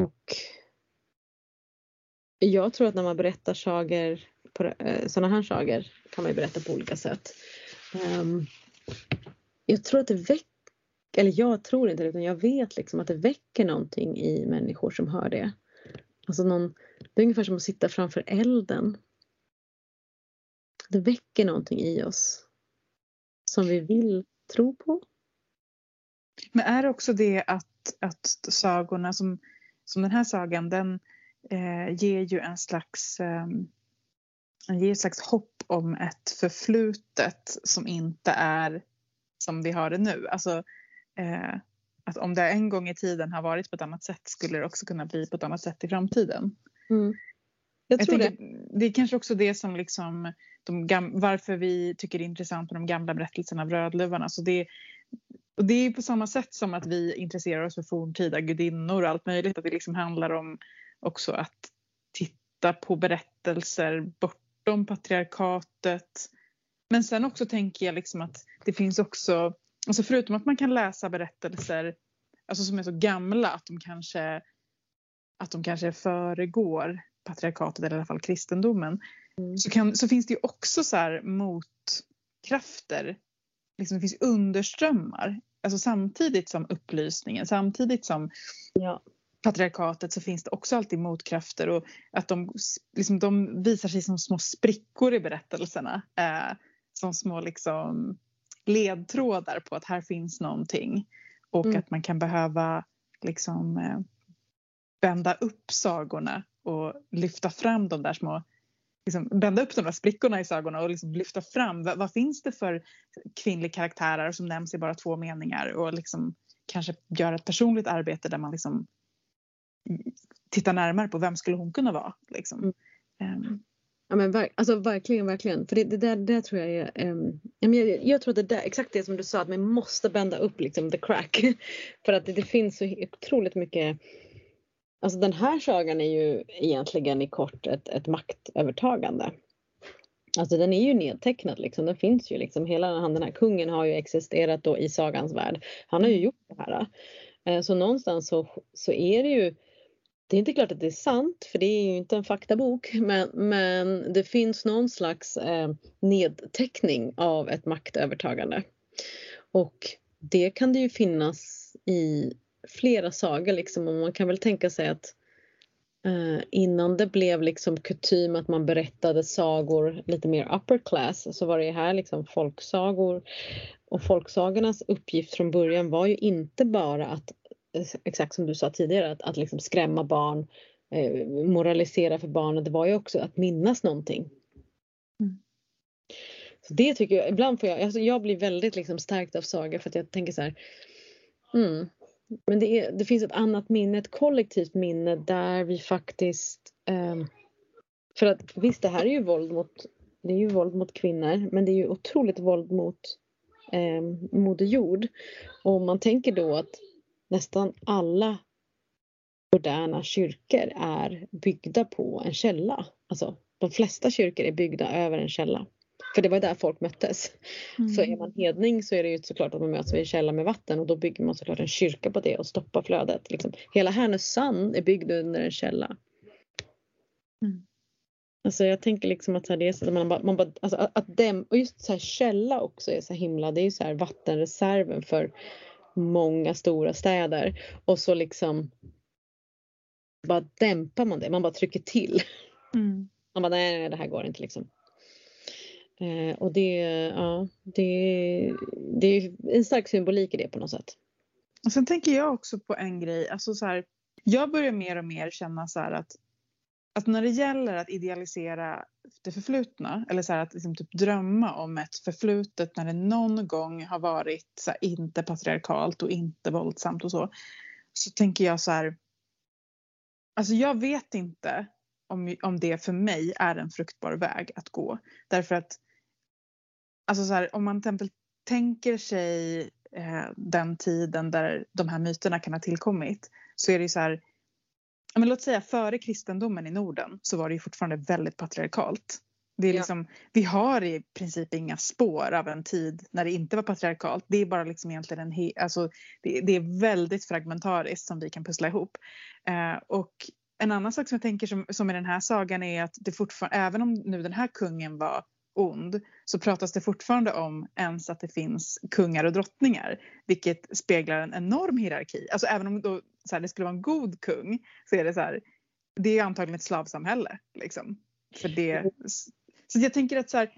Och jag tror att när man berättar sagor, äh, sådana här sagor kan man berätta på olika sätt. Um, jag tror att det väcker, eller jag tror inte det utan jag vet liksom att det väcker någonting i människor som hör det. Alltså någon, det är ungefär som att sitta framför elden. Det väcker någonting i oss som vi vill tro på. Men är det också det att, att sagorna som, som den här sagan, den, eh, ger ju en slags, eh, ger ett slags hopp om ett förflutet som inte är som vi har det nu. Alltså, eh, att om det en gång i tiden har varit på ett annat sätt skulle det också kunna bli på ett annat sätt i framtiden. Mm. Jag tror jag det. tänker, det är kanske också det som liksom de gam- varför vi tycker det är intressant med de gamla berättelserna av Rödluvan. Alltså det, och det är på samma sätt som att vi intresserar oss för forntida gudinnor och allt möjligt. Att det liksom handlar om också att titta på berättelser bortom patriarkatet. Men sen också tänker jag liksom att det finns också, alltså förutom att man kan läsa berättelser alltså som är så gamla att de kanske, att de kanske föregår patriarkatet eller i alla fall kristendomen. Mm. Så, kan, så finns det ju också så här motkrafter. Liksom det finns underströmmar. Alltså samtidigt som upplysningen, samtidigt som Ja. patriarkatet så finns det också alltid motkrafter och att de, liksom, de visar sig som små sprickor i berättelserna. Eh, som små liksom, ledtrådar på att här finns någonting. Och Mm. att man kan behöva liksom, eh, bända upp sagorna och lyfta fram de där små Liksom, bända upp de där sprickorna i sagorna och liksom lyfta fram vad, vad finns det för kvinnliga karaktärer som nämns i bara två meningar och liksom kanske göra ett personligt arbete där man liksom tittar närmare på vem skulle hon kunna vara. Liksom. Mm. Ehm, Ja men ver- alltså verkligen, verkligen. För det, det där, det tror jag är, men jag, jag tror att det där, exakt det som du sa, att man måste bända upp liksom the crack. För att det, det finns så otroligt mycket, alltså den här sagan är ju egentligen i kort ett, ett maktövertagande. Alltså den är ju nedtecknad liksom, den finns ju liksom, hela han, den här kungen har ju existerat då i sagans värld. Han har ju gjort det här. Eh, Så någonstans så, så är det ju det är inte klart att det är sant för det är ju inte en faktabok men, men det finns någon slags eh, nedteckning av ett maktövertagande. Och det kan det ju finnas i flera sagor liksom och man kan väl tänka sig att eh, innan det blev liksom kutym att man berättade sagor lite mer upper class så var det här liksom folksagor och folksagornas uppgift från början var ju inte bara att exakt som du sa tidigare, att, att liksom skrämma barn, eh, moralisera för barnen. Det var ju också att minnas någonting. Mm. Så det tycker jag, ibland får jag, alltså jag blir väldigt liksom stärkt av sagor för att jag tänker så här, mm, men det, är, det finns ett annat minne, ett kollektivt minne där vi faktiskt, Eh, för att visst det här är ju våld mot, det är ju våld mot kvinnor, men det är ju otroligt våld mot eh, Moder Jord. Och om man tänker då att nästan alla moderna kyrkor är byggda på en källa. Alltså de flesta kyrkor är byggda över en källa. För det var där folk möttes. Så är man hedning så är det ju såklart att man möts vid en källa med vatten och då bygger man såklart en kyrka på det och stoppar flödet. Liksom. Hela Härnösand är byggd under en källa. Mm. Alltså jag tänker liksom att så här, det är så att man bara, man bara alltså att, att dem, och just så här källa också är så himla, det är ju så här vattenreserven för många stora städer och så liksom bara dämpar man det, man bara trycker till. Mm. Man bara nej, nej det här går inte liksom. Eh, och det, ja, det, det är en stark symbolik i det på något sätt. Och sen tänker jag också på en grej. Alltså så här, jag börjar mer och mer känna så här att, att när det gäller att idealisera det förflutna eller så här att liksom typ drömma om ett förflutet när det någon gång har varit så här, inte patriarkalt och inte våldsamt och så. Så tänker jag så här. Alltså jag vet inte om, om det för mig är en fruktbar väg att gå. Därför att alltså så här, om man till tänker sig eh, den tiden där de här myterna kan ha tillkommit så är det ju så här, men låt säga före kristendomen i Norden så var det ju fortfarande väldigt patriarkalt. Det är Ja. liksom, Vi har i princip inga spår av en tid när det inte var patriarkalt. Det är bara liksom egentligen en he- alltså, det, det är väldigt fragmentariskt som vi kan pussla ihop. Eh, och en annan sak som jag tänker som, som i den här sagan är att det fortfarande, även om nu den här kungen var ond så pratas det fortfarande om ens att det finns kungar och drottningar. Vilket speglar en enorm hierarki. Alltså även om då, så här, det skulle vara en god kung så är det så här, det är antagligen ett slavsamhälle. Liksom. För det, så jag tänker att så här,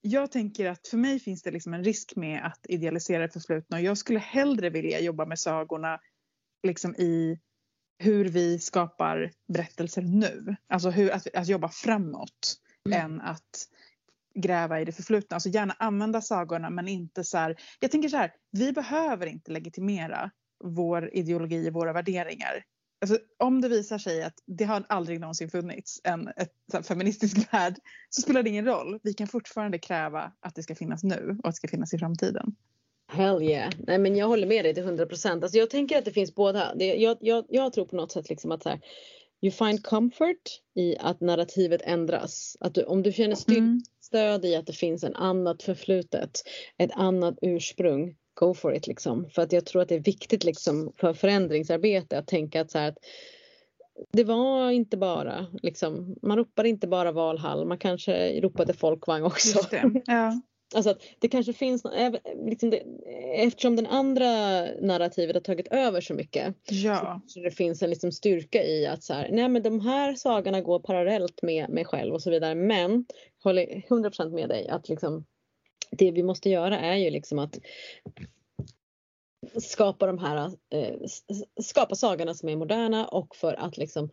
jag tänker att för mig finns det liksom en risk med att idealisera det förflutna och jag skulle hellre vilja jobba med sagorna liksom i hur vi skapar berättelser nu. Alltså hur, att, att jobba framåt mm. än att gräva i det förflutna. Alltså gärna använda sagorna men inte så här. Jag tänker så här, vi behöver inte legitimera vår ideologi, våra värderingar. Alltså, om det visar sig att det har aldrig någonsin funnits en ett, feministisk värld så spelar det ingen roll. Vi kan fortfarande kräva att det ska finnas nu och att det ska finnas i framtiden. Hell yeah. Nej men jag håller med dig till 100 procent. Alltså jag tänker att det finns båda. Det, jag, jag, jag tror på något sätt liksom att så här, you find comfort i att narrativet ändras. Att du, om du känner styrka, mm. stöd i att det finns en annat förflutet, ett annat ursprung, go for it liksom. För att jag tror att det är viktigt liksom för förändringsarbete att tänka att så här att det var inte bara liksom, man ropade inte bara Valhall, man kanske ropade folkvagn också. Ja. Alltså att det kanske finns, liksom det, eftersom den andra narrativet har tagit över så mycket. Ja. Så det finns en liksom styrka i att så här, nej men de här sagorna går parallellt med mig själv och så vidare. Men håller 100% med dig att liksom det vi måste göra är ju liksom att skapa de här, eh, skapa sagorna som är moderna och för att liksom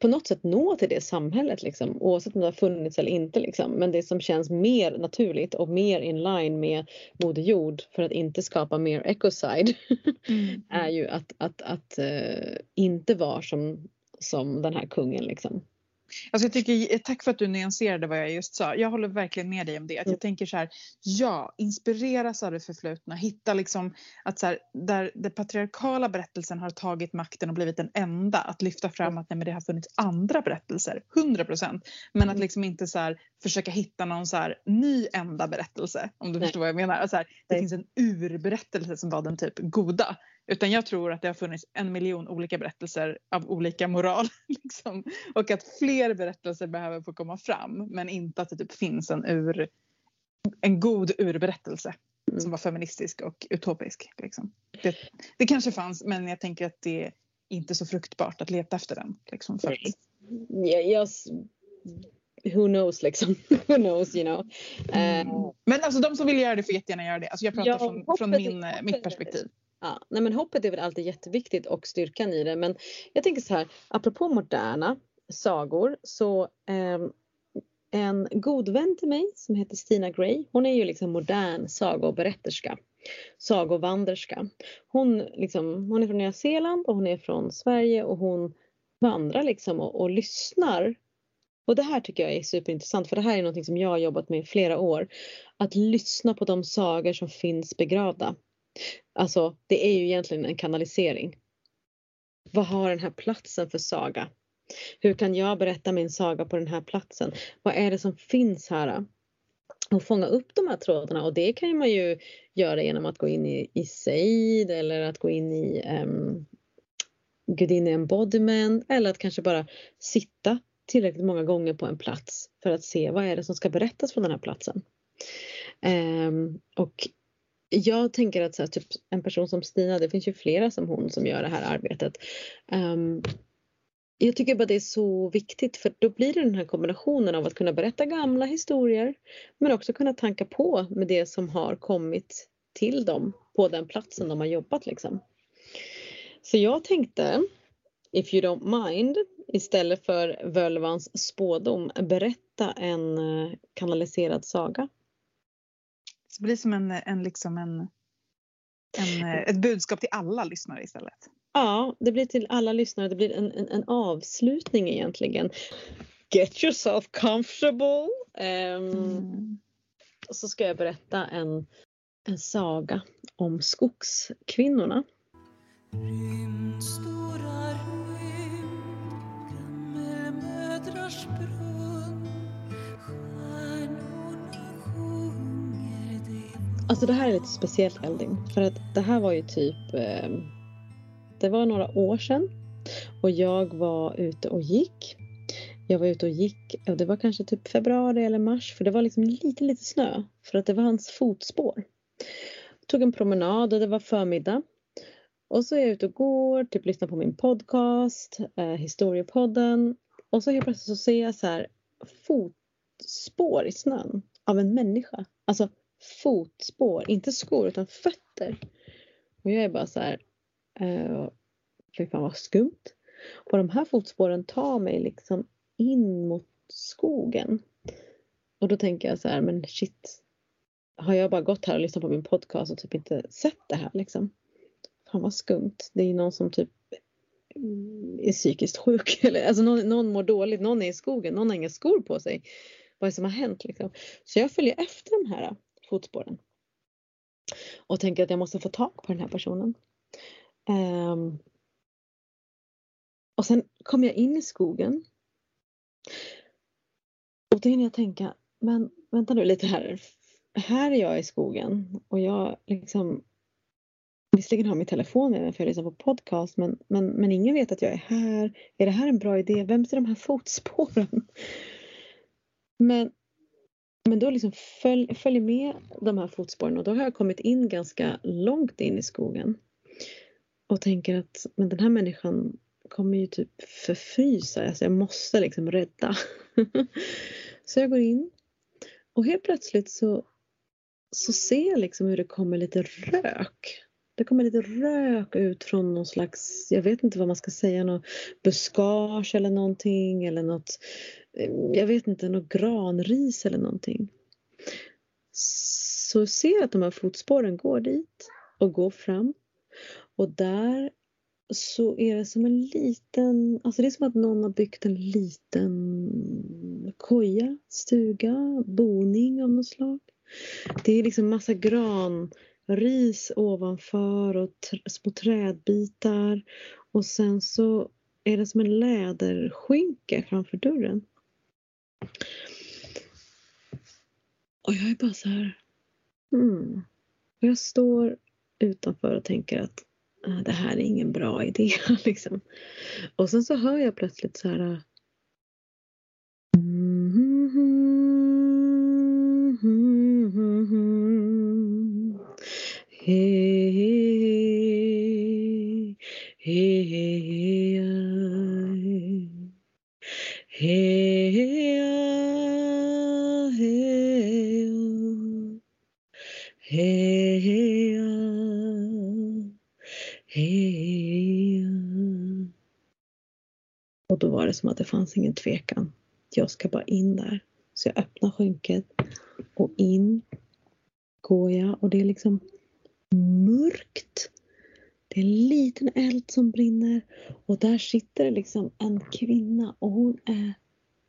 på något sätt nå till det samhället liksom, oavsett om det har funnits eller inte. Liksom. Men det som känns mer naturligt och mer in line med Moder Jord för att inte skapa mer ecocide mm. är ju att, att, att uh, inte vara som, som den här kungen. Liksom. Alltså jag tycker, tack för att du nyanserade vad jag just sa. Jag håller verkligen med dig om det. Att jag mm. tänker så här, ja, inspireras av det förflutna. Hitta liksom att så här, där den patriarkala berättelsen har tagit makten och blivit den enda. Att lyfta fram att nej, men det har funnits andra berättelser, 100 procent. Men att mm. liksom inte så här, försöka hitta någon så här, ny enda berättelse. Om du nej. förstår vad jag menar. Alltså här, det nej. finns en urberättelse som var den typ goda. Utan jag tror att det har funnits en miljon olika berättelser av olika moral. Liksom. Och att fler berättelser behöver få komma fram men inte att det typ finns en, ur, en god urberättelse mm. som var feministisk och utopisk. Liksom. Det, det, kanske fanns men jag tänker att det är inte så fruktbart att leta efter den. Liksom, för yeah, yes. Who knows liksom. Who knows you know. Mm. Uh, men alltså de som vill göra det får jättegärna göra det. Alltså jag pratar ja, från, från min, mitt perspektiv. Ja, nej men hoppet är väl alltid jätteviktigt och styrkan i det. Men jag tänker så här, apropå moderna sagor så eh, en god vän till mig som heter Stina Gray, hon är ju liksom modern sagoberätterska, Sagovanderska. Hon, liksom, hon är från Nya Zeeland och hon är från Sverige och hon vandrar liksom och, och lyssnar och det här tycker jag är superintressant för det här är något som jag har jobbat med i flera år. Att lyssna på de sagor som finns begravda. Alltså det är ju egentligen en kanalisering. Vad har den här platsen för saga? Hur kan jag berätta min saga på den här platsen? Vad är det som finns här? Och fånga upp de här trådarna och det kan man ju göra genom att gå in i, i Seid eller att gå in i um, gudinne embodiment eller att kanske bara sitta tillräckligt många gånger på en plats för att se vad är det som ska berättas från den här platsen. Um, och jag tänker att så här, typ, en person som Stina, det finns ju flera som hon som gör det här arbetet. Um, jag tycker bara det är så viktigt för då blir det den här kombinationen av att kunna berätta gamla historier men också kunna tanka på med det som har kommit till dem på den platsen de har jobbat liksom. Så jag tänkte, if you don't mind, istället för Völvans spådom berätta en eh, kanaliserad saga. Det blir som en, en, liksom en, en, ett budskap till alla lyssnare istället. Ja, det blir till alla lyssnare. Det blir en, en, en avslutning egentligen. Get yourself comfortable. Um, mm. Så ska jag berätta en, en saga om skogskvinnorna. Rymdstora rymd, gammelmödrars Alltså det här är lite speciellt Elding för att det här var ju typ eh, Det var några år sedan och jag var ute och gick. Jag var ute och gick och det var kanske typ februari eller mars för det var liksom lite lite snö för att det var hans fotspår. Jag tog en promenad och det var förmiddag. Och så är jag ute och går, typ lyssnar på min podcast, eh, historiepodden och så helt plötsligt så ser jag så här fotspår i snön av en människa. Alltså fotspår, inte skor utan fötter. Och jag är bara så här, Eh, fy fan vad skumt. Och de här fotspåren tar mig liksom in mot skogen. Och då tänker jag så här, men shit. Har jag bara gått här och lyssnat på min podcast och typ inte sett det här liksom? Fan vad skumt. Det är någon som typ är psykiskt sjuk. Eller, alltså någon, någon mår dåligt, någon är i skogen, någon har inga skor på sig. Vad är det som har hänt liksom? Så jag följer efter de här fotspåren. Och tänker att jag måste få tag på den här personen. Um, och sen kom jag in i skogen. Och då hinner jag tänka, men vänta nu lite här. Här är jag i skogen och jag liksom Visserligen har min telefon med mig för jag lyssnar på podcast men, men, men ingen vet att jag är här. Är det här en bra idé? Vem ser de här fotspåren? Men, men då liksom följ, följ med de här fotspåren och då har jag kommit in ganska långt in i skogen. Och tänker att men den här människan kommer ju typ förfrysa. Alltså jag måste liksom rädda. så jag går in och helt plötsligt så, så ser jag liksom hur det kommer lite rök. Det kommer lite rök ut från någon slags, jag vet inte vad man ska säga, någon buskage eller någonting eller något, Eh, jag vet inte, något granris eller någonting. Så ser jag att de här fotspåren går dit och går fram och där så är det som en liten, alltså det är som att någon har byggt en liten koja, stuga, boning av något slag. Det är liksom massa granris ovanför och små trädbitar och sen så är det som en läderskynke framför dörren. Och jag är bara så här. Och jag står utanför och tänker att äh, det här är ingen bra idé. Liksom. Och sen så hör jag plötsligt så här hey, som att det fanns ingen tvekan. Jag ska bara in där. Så jag öppnar skynket och in går jag och det är liksom mörkt. Det är en liten eld som brinner och där sitter det liksom en kvinna och hon är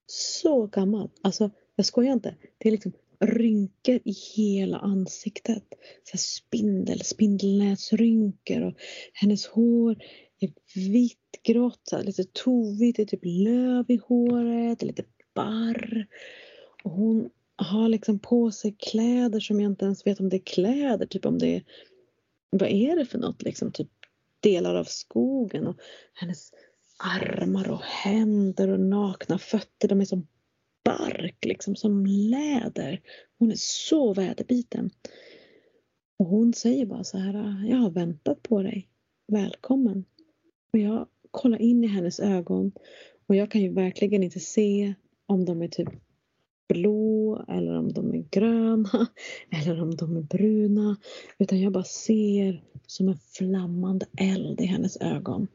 så gammal. Alltså jag skojar inte. Det är liksom rynkor i hela ansiktet. Så spindel, spindelnäsrynkor och hennes hår är vitt grått, lite tovigt, det är typ löv i håret, lite barr. Och hon har liksom på sig kläder som jag inte ens vet om det är kläder, typ om det är vad är det för något liksom? Typ delar av skogen och hennes armar och händer och nakna fötter, de är som bark, liksom som läder. Hon är så väderbiten. Och hon säger bara så här, jag har väntat på dig. Välkommen. Och jag kollar in i hennes ögon och jag kan ju verkligen inte se om de är typ blå eller om de är gröna eller om de är bruna. Utan jag bara ser som en flammande eld i hennes ögon.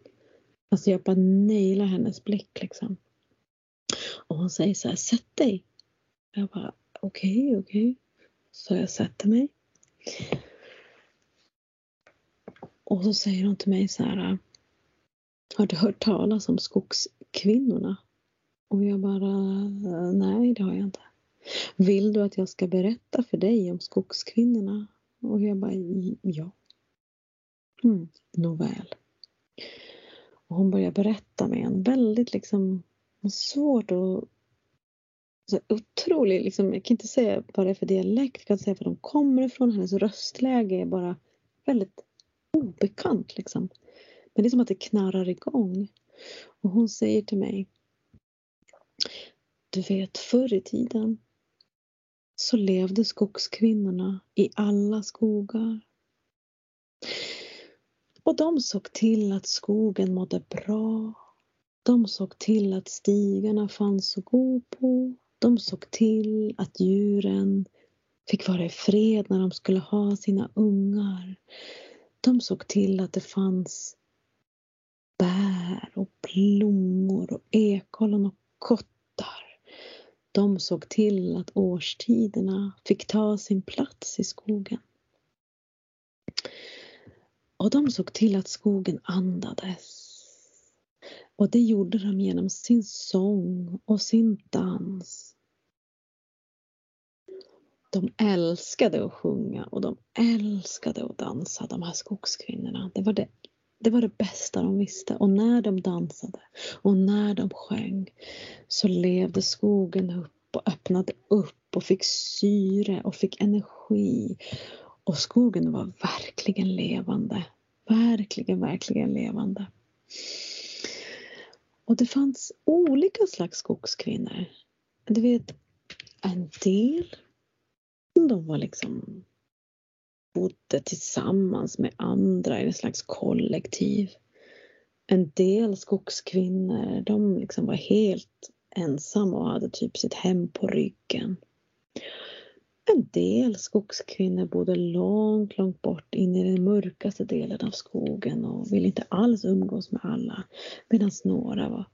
Alltså jag bara nailar hennes blick liksom. Och hon säger så här, sätt dig. Jag bara, okej, okay, okej. Okay. Så jag sätter mig. Och så säger hon till mig så här, har du hört talas om skogskvinnorna? Och jag bara, nej det har jag inte. Vill du att jag ska berätta för dig om skogskvinnorna? Och jag bara, ja. Mm, Nåväl. Och hon börjar berätta med en väldigt liksom svårt att... så otrolig, liksom, jag kan inte säga vad det är för dialekt, jag kan inte säga var de kommer ifrån. Hennes röstläge är bara väldigt obekant liksom. Men det är som att det knarrar igång. Och hon säger till mig Du vet förr i tiden så levde skogskvinnorna i alla skogar. Och de såg till att skogen mådde bra. De såg till att stigarna fanns att gå på. De såg till att djuren fick vara i fred när de skulle ha sina ungar. De såg till att det fanns bär och blommor och ekollon och kottar. De såg till att årstiderna fick ta sin plats i skogen. Och de såg till att skogen andades. Och det gjorde de genom sin sång och sin dans. De älskade att sjunga och de älskade att dansa, de här skogskvinnorna. Det var det, det var det bästa de visste. Och när de dansade och när de sjöng så levde skogen upp och öppnade upp och fick syre och fick energi. Och skogen var verkligen levande. Verkligen, verkligen levande. Och det fanns olika slags skogskvinnor. Du vet, en del de var liksom bodde tillsammans med andra i en slags kollektiv. En del skogskvinnor, de liksom var helt ensamma och hade typ sitt hem på ryggen. En del skogskvinnor bodde långt, långt bort in i den mörkaste delen av skogen och ville inte alls umgås med alla. Medan några var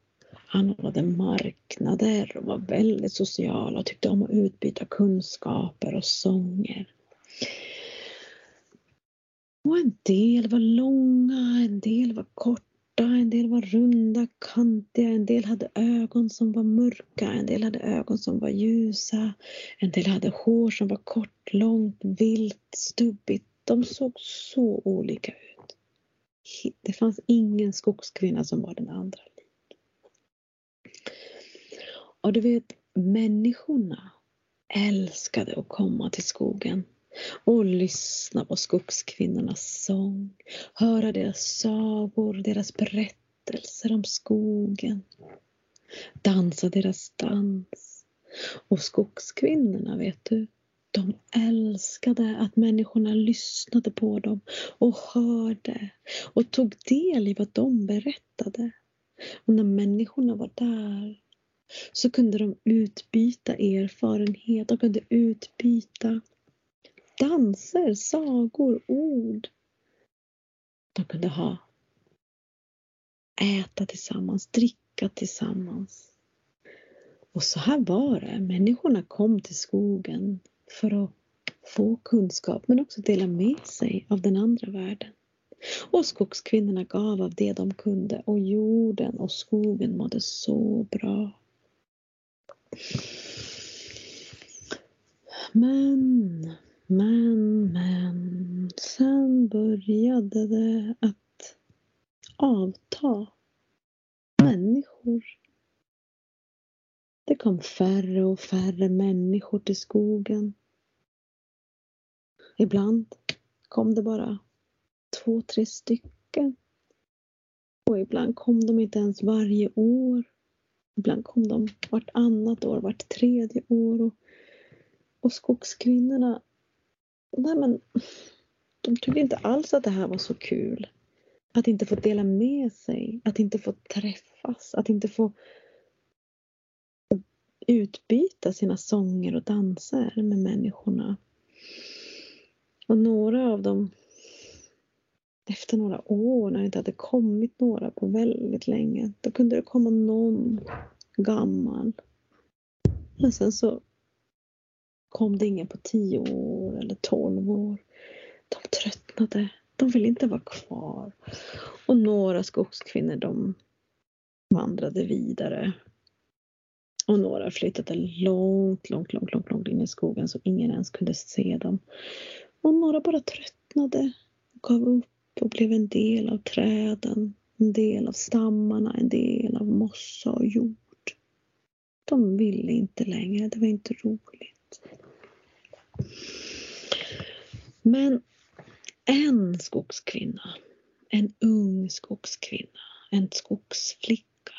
anordnade marknader och var väldigt sociala och tyckte om att utbyta kunskaper och sånger. Och en del var långa, en del var korta, en del var runda, kantiga, en del hade ögon som var mörka, en del hade ögon som var ljusa, en del hade hår som var kort, långt, vilt, stubbigt. De såg så olika ut. Det fanns ingen skogskvinna som var den andra. Och du vet, människorna älskade att komma till skogen och lyssna på skogskvinnornas sång, höra deras sagor, deras berättelser om skogen, dansa deras dans. Och skogskvinnorna, vet du, de älskade att människorna lyssnade på dem och hörde och tog del i vad de berättade. Och när människorna var där så kunde de utbyta erfarenhet, de kunde utbyta danser, sagor, ord. De kunde ha äta tillsammans, dricka tillsammans. Och så här var det. Människorna kom till skogen för att få kunskap men också dela med sig av den andra världen. Och skogskvinnorna gav av det de kunde och jorden och skogen mådde så bra. Men, men, men. Sen började det att avta. Människor. Det kom färre och färre människor till skogen. Ibland kom det bara två, tre stycken. Och ibland kom de inte ens varje år. Ibland kom de vartannat år, vart tredje år. Och, och skogskvinnorna, nej men, de tyckte inte alls att det här var så kul. Att inte få dela med sig, att inte få träffas, att inte få utbyta sina sånger och danser med människorna. Och några av dem, efter några år när det inte hade kommit några på väldigt länge, då kunde det komma någon gammal. Men sen så kom det ingen på tio år eller tolv år. De tröttnade. De ville inte vara kvar. Och några skogskvinnor de vandrade vidare. Och några flyttade långt, långt, långt, långt, långt in i skogen så ingen ens kunde se dem. Och några bara tröttnade, gav upp och blev en del av träden, en del av stammarna, en del av mossa och jord. De ville inte längre, det var inte roligt. Men en skogskvinna, en ung skogskvinna, en skogsflicka.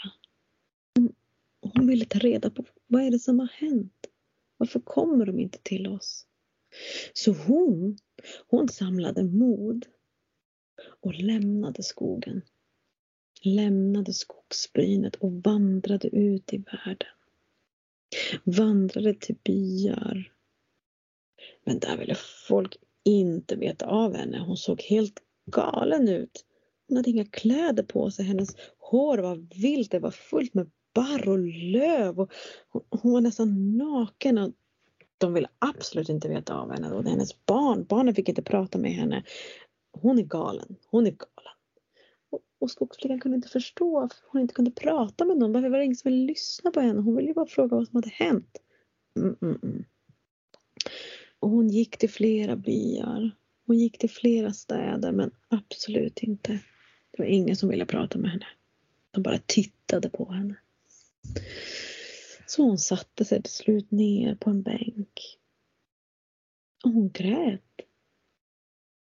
Hon ville ta reda på vad är det som har hänt? Varför kommer de inte till oss? Så hon, hon samlade mod och lämnade skogen. Lämnade skogsbrynet och vandrade ut i världen vandrade till byar. Men där ville folk inte veta av henne. Hon såg helt galen ut. Hon hade inga kläder på sig. Hennes hår var vilt. Det var fullt med barr och löv. Och hon, var nästan naken. Och de ville absolut inte veta av henne. Och hennes barn, barnen fick inte prata med henne. Hon är galen. Hon är galen. Och, och skogsflickan kunde inte förstå varför hon inte kunde prata med någon. Varför var det ingen som ville lyssna på henne? Hon ville ju bara fråga vad som hade hänt. Mm, mm, mm. Och hon gick till flera byar. Hon gick till flera städer men absolut inte. Det var ingen som ville prata med henne. De bara tittade på henne. Så hon satte sig till slut ner på en bänk. Och hon grät.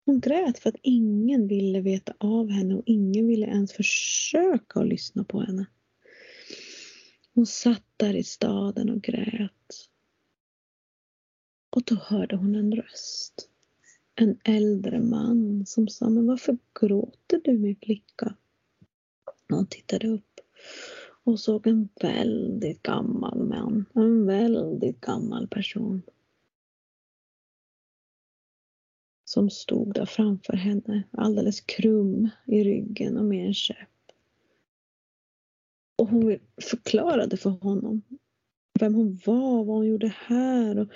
Hon grät för att ingen ville veta av henne och ingen ville ens försöka att lyssna på henne. Hon satt där i staden och grät. Och då hörde hon en röst. En äldre man som sa, men varför gråter du min flicka? Och hon tittade upp och såg en väldigt gammal man. En väldigt gammal person. Som stod där framför henne, alldeles krum i ryggen och med en käpp. Och hon förklarade för honom vem hon var, vad hon gjorde här och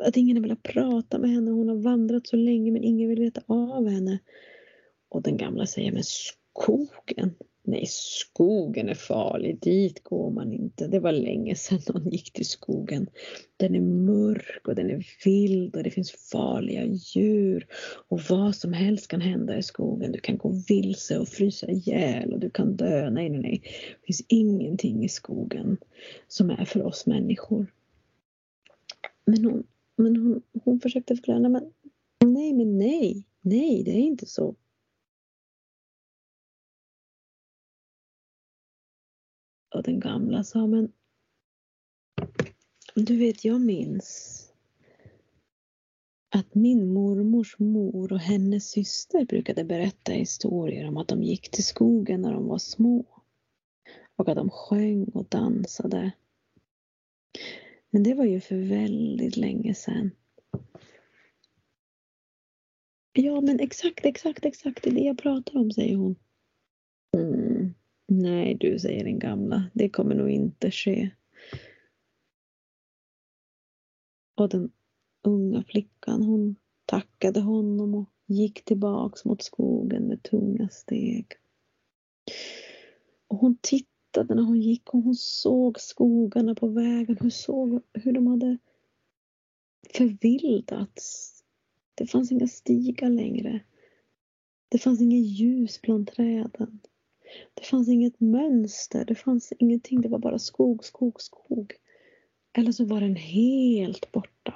att ingen vill prata med henne. Hon har vandrat så länge men ingen vill veta av henne. Och den gamla säger, men skogen? Nej, skogen är farlig. Dit går man inte. Det var länge sedan någon gick till skogen. Den är mörk och den är vild och det finns farliga djur. Och vad som helst kan hända i skogen. Du kan gå vilse och frysa ihjäl och du kan dö. Nej, nej, nej. Det finns ingenting i skogen som är för oss människor. Men hon, men hon, hon försökte förklara, nej men, nej men nej, nej det är inte så. Och den gamla sa, men du vet jag minns att min mormors mor och hennes syster brukade berätta historier om att de gick till skogen när de var små. Och att de sjöng och dansade. Men det var ju för väldigt länge sedan. Ja, men exakt, exakt, exakt, det är det jag pratar om, säger hon. Mm. Nej du, säger den gamla, det kommer nog inte ske. Och den unga flickan, hon tackade honom och gick tillbaks mot skogen med tunga steg. Och hon tittade tittade när hon gick och hon såg skogarna på vägen. Hon såg hur de hade förvildats. Det fanns inga stigar längre. Det fanns inget ljus bland träden. Det fanns inget mönster. Det fanns ingenting. Det var bara skog, skog, skog. Eller så var den helt borta.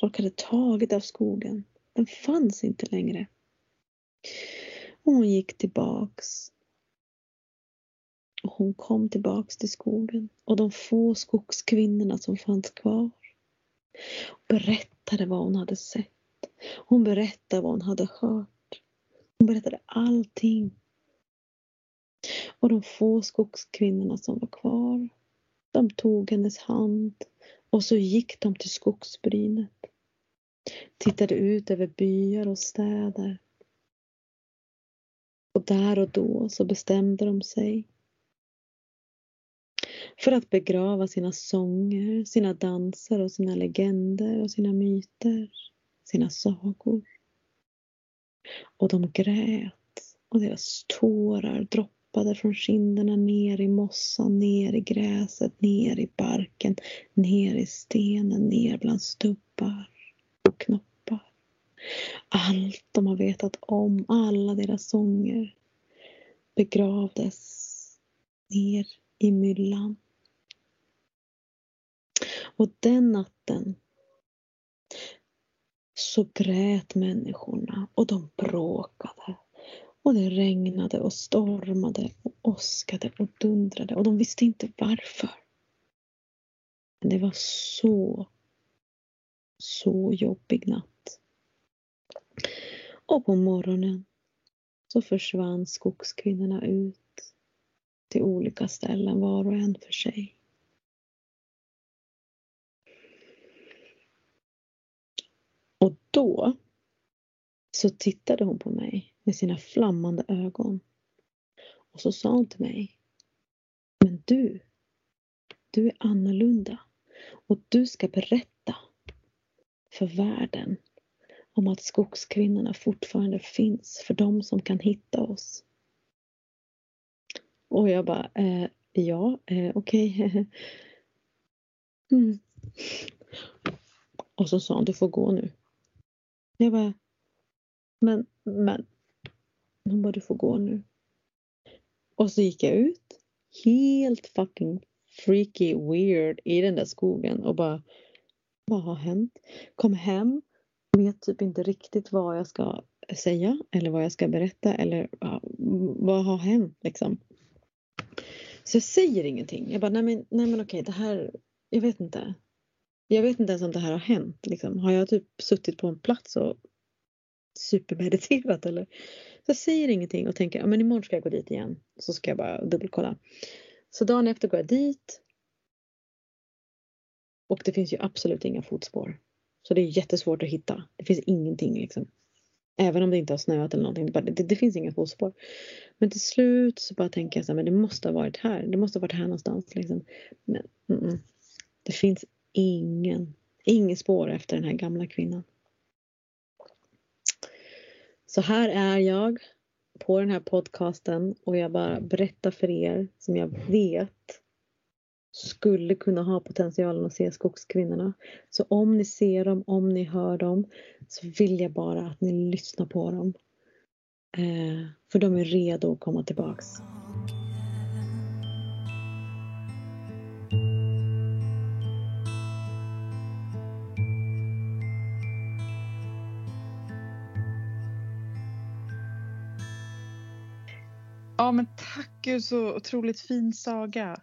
Folk hade tagit av skogen. Den fanns inte längre. Och hon gick tillbaks och hon kom tillbaks till skogen och de få skogskvinnorna som fanns kvar berättade vad hon hade sett. Hon berättade vad hon hade hört. Hon berättade allting. Och de få skogskvinnorna som var kvar, de tog hennes hand och så gick de till skogsbrynet. Tittade ut över byar och städer. Och där och då så bestämde de sig för att begrava sina sånger, sina danser och sina legender och sina myter, sina sagor. Och de grät och deras tårar droppade från kinderna ner i mossan, ner i gräset, ner i barken, ner i stenen, ner bland stubbar och knoppar. Allt de har vetat om, alla deras sånger begravdes ner i myllan. Och den natten så grät människorna och de bråkade. Och det regnade och stormade och åskade och dundrade och de visste inte varför. Men det var så, så jobbig natt. Och på morgonen så försvann skogskvinnorna ut till olika ställen var och en för sig. Och då så tittade hon på mig med sina flammande ögon. Och så sa hon till mig. Men du, du är annorlunda. Och du ska berätta för världen om att skogskvinnorna fortfarande finns för de som kan hitta oss. Och jag bara, eh, ja, eh, okej. Okay. mm. Och så sa hon, du får gå nu. Jag bara, men, men. Hon bara, du får gå nu. Och så gick jag ut. Helt fucking freaky weird i den där skogen och bara, vad har hänt? Kom hem, vet typ inte riktigt vad jag ska säga eller vad jag ska berätta eller ja, vad har hänt liksom. Så jag säger ingenting. Jag bara, nej men, nej men okej, det här, jag vet inte. Jag vet inte ens om det här har hänt. Liksom. Har jag typ suttit på en plats och supermediterat eller? Så jag säger ingenting och tänker, ja men imorgon ska jag gå dit igen. Så ska jag bara dubbelkolla. Så dagen efter går jag dit. Och det finns ju absolut inga fotspår. Så det är jättesvårt att hitta. Det finns ingenting liksom. Även om det inte har snöat eller någonting. Det, det, det finns inga fotspår. Men till slut så bara tänker jag så här, men det måste ha varit här. Det måste ha varit här någonstans. Liksom. Men mm, mm. det finns ingen, ingen spår efter den här gamla kvinnan. Så här är jag på den här podcasten och jag bara berättar för er som jag vet skulle kunna ha potentialen att se skogskvinnorna. Så om ni ser dem, om ni hör dem så vill jag bara att ni lyssnar på dem. Eh, för de är redo att komma tillbaks. Gud så otroligt fin saga.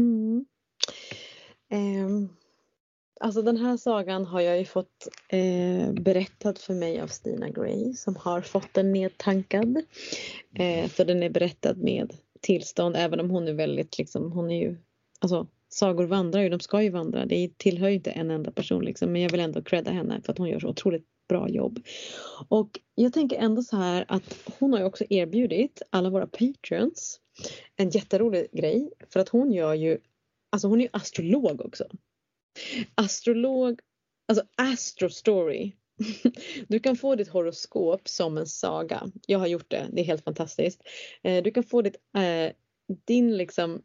Mm. Eh, alltså den här sagan har jag ju fått eh, berättad för mig av Stina Gray som har fått den nedtankad. Eh, så den är berättad med tillstånd även om hon är väldigt liksom, hon är ju, alltså sagor vandrar ju, de ska ju vandra. Det tillhör ju inte en enda person liksom, men jag vill ändå credda henne för att hon gör så otroligt bra jobb. Och jag tänker ändå så här att hon har ju också erbjudit alla våra patreons en jätterolig grej för att hon gör ju, alltså hon är ju astrolog också. Astrolog, alltså astrostory. Du kan få ditt horoskop som en saga. Jag har gjort det, det är helt fantastiskt. Eh, du kan få ditt, eh, din liksom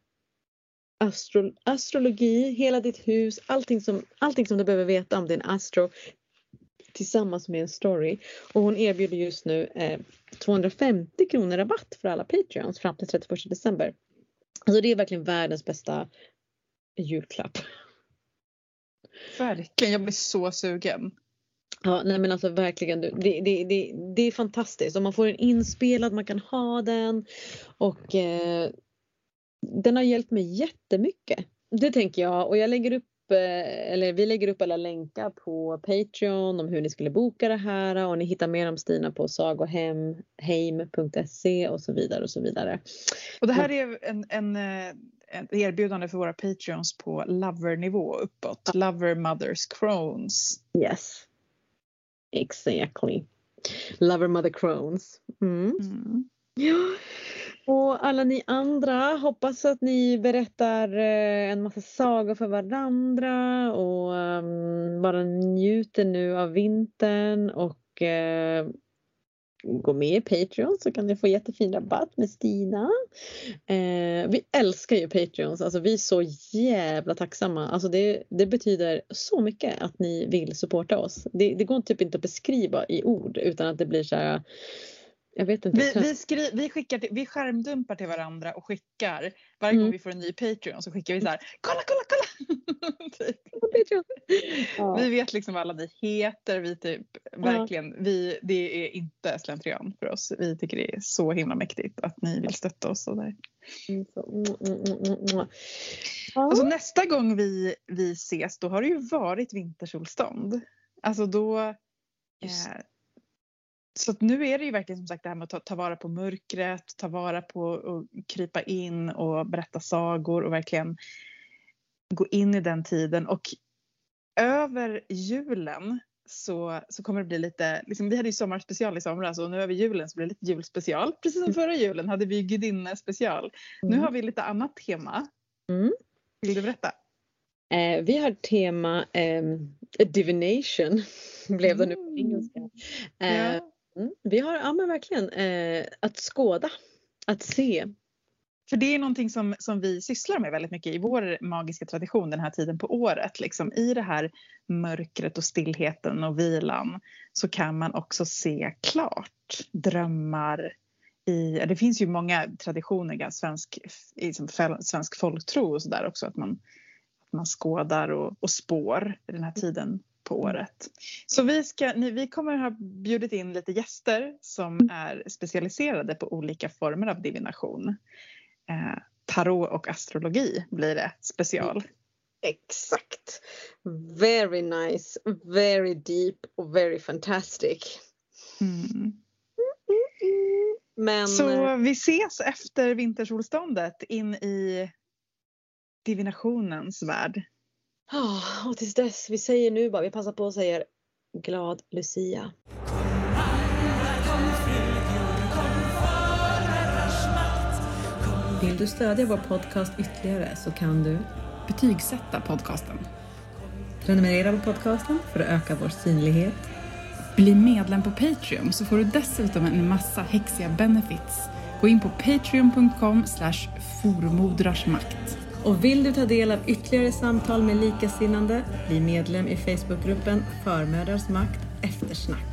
astro, astrologi, hela ditt hus, allting som, allting som du behöver veta om din astro tillsammans med en story. Och hon erbjuder just nu eh, 250 kronor rabatt för alla Patreons fram till 31 december. Alltså det är verkligen världens bästa julklapp. Verkligen, jag blir så sugen. Ja, nej men alltså verkligen. Det, det, det, det är fantastiskt. Och man får den inspelad, man kan ha den. Och eh, den har hjälpt mig jättemycket. Det tänker jag. Och jag lägger upp eller vi lägger upp alla länkar på Patreon om hur ni skulle boka det här och ni hittar mer om Stina på sagoheim.se och så vidare och så vidare. Och det här är en, en, eh, ett erbjudande för våra Patreons på lover-nivå uppåt. Lover Mothers Crones. Yes. Exactly. Lover Mother Crones. Mm. Mm. Ja. Och alla ni andra, hoppas att ni berättar eh, en massa sagor för varandra och ehm, bara njuter nu av vintern och eh, gå med i Patreon så kan ni få jättefin rabatt med Stina. Eh, vi älskar ju Patreons, alltså vi är så jävla tacksamma. Alltså det, det betyder så mycket att ni vill supporta oss. Det, det går typ inte att beskriva i ord utan att det blir så här jag vet inte. Vi, vi, skri, vi, skickar till, vi skärmdumpar till varandra och skickar. Varje mm. gång vi får en ny Patreon så skickar vi så här. Kolla, kolla, kolla! typ. ja. Vi vet liksom vad alla ni heter. Vi typ, verkligen, ja. vi, det är inte slentrian för oss. Vi tycker det är så himla mäktigt att ni vill stötta oss. Och där. Mm, mm, mm, mm, alltså, nästa gång vi, vi ses då har det ju varit vintersolstånd. Alltså då eh, så nu är det ju verkligen som sagt det här med att ta, ta vara på mörkret, ta vara på att krypa in och berätta sagor och verkligen gå in i den tiden. Och över julen så, så kommer det bli lite, liksom, vi hade ju sommarspecial i somras och nu över julen så blir det lite julspecial. Precis som förra julen hade vi gudinne-special. Mm. Nu har vi lite annat tema. Mm. Vill du berätta? Eh, vi har tema eh, divination, blev det nu på mm. engelska. Eh, ja. Mm, vi har, ja men verkligen, eh, att skåda, att se. För det är någonting som, som vi sysslar med väldigt mycket i vår magiska tradition den här tiden på året. Liksom, I det här mörkret och stillheten och vilan så kan man också se klart. Drömmar. I, det finns ju många traditioner, svensk, liksom, svensk folktro och sådär också. Att man, att man skådar och, och spår i den här tiden på året. Så vi, ska, vi kommer ha bjudit in lite gäster som är specialiserade på olika former av divination. Eh, tarot och astrologi blir det special. Exakt. Very nice, very deep och very fantastic. Mm. Men... Så vi ses efter vintersolståndet in i divinationens värld. Oh, och tills dess, vi säger nu bara, vi passar på och säger glad Lucia. Vill du stödja vår podcast ytterligare så kan du betygsätta podcasten. Prenumerera på podcasten för att öka vår synlighet. Bli medlem på Patreon så får du dessutom en massa häxiga benefits. Gå in på patreon.com slash formodrarsmakt. Och vill du ta del av ytterligare samtal med likasinnande, bli medlem i Facebookgruppen Förmödrars makt eftersnack.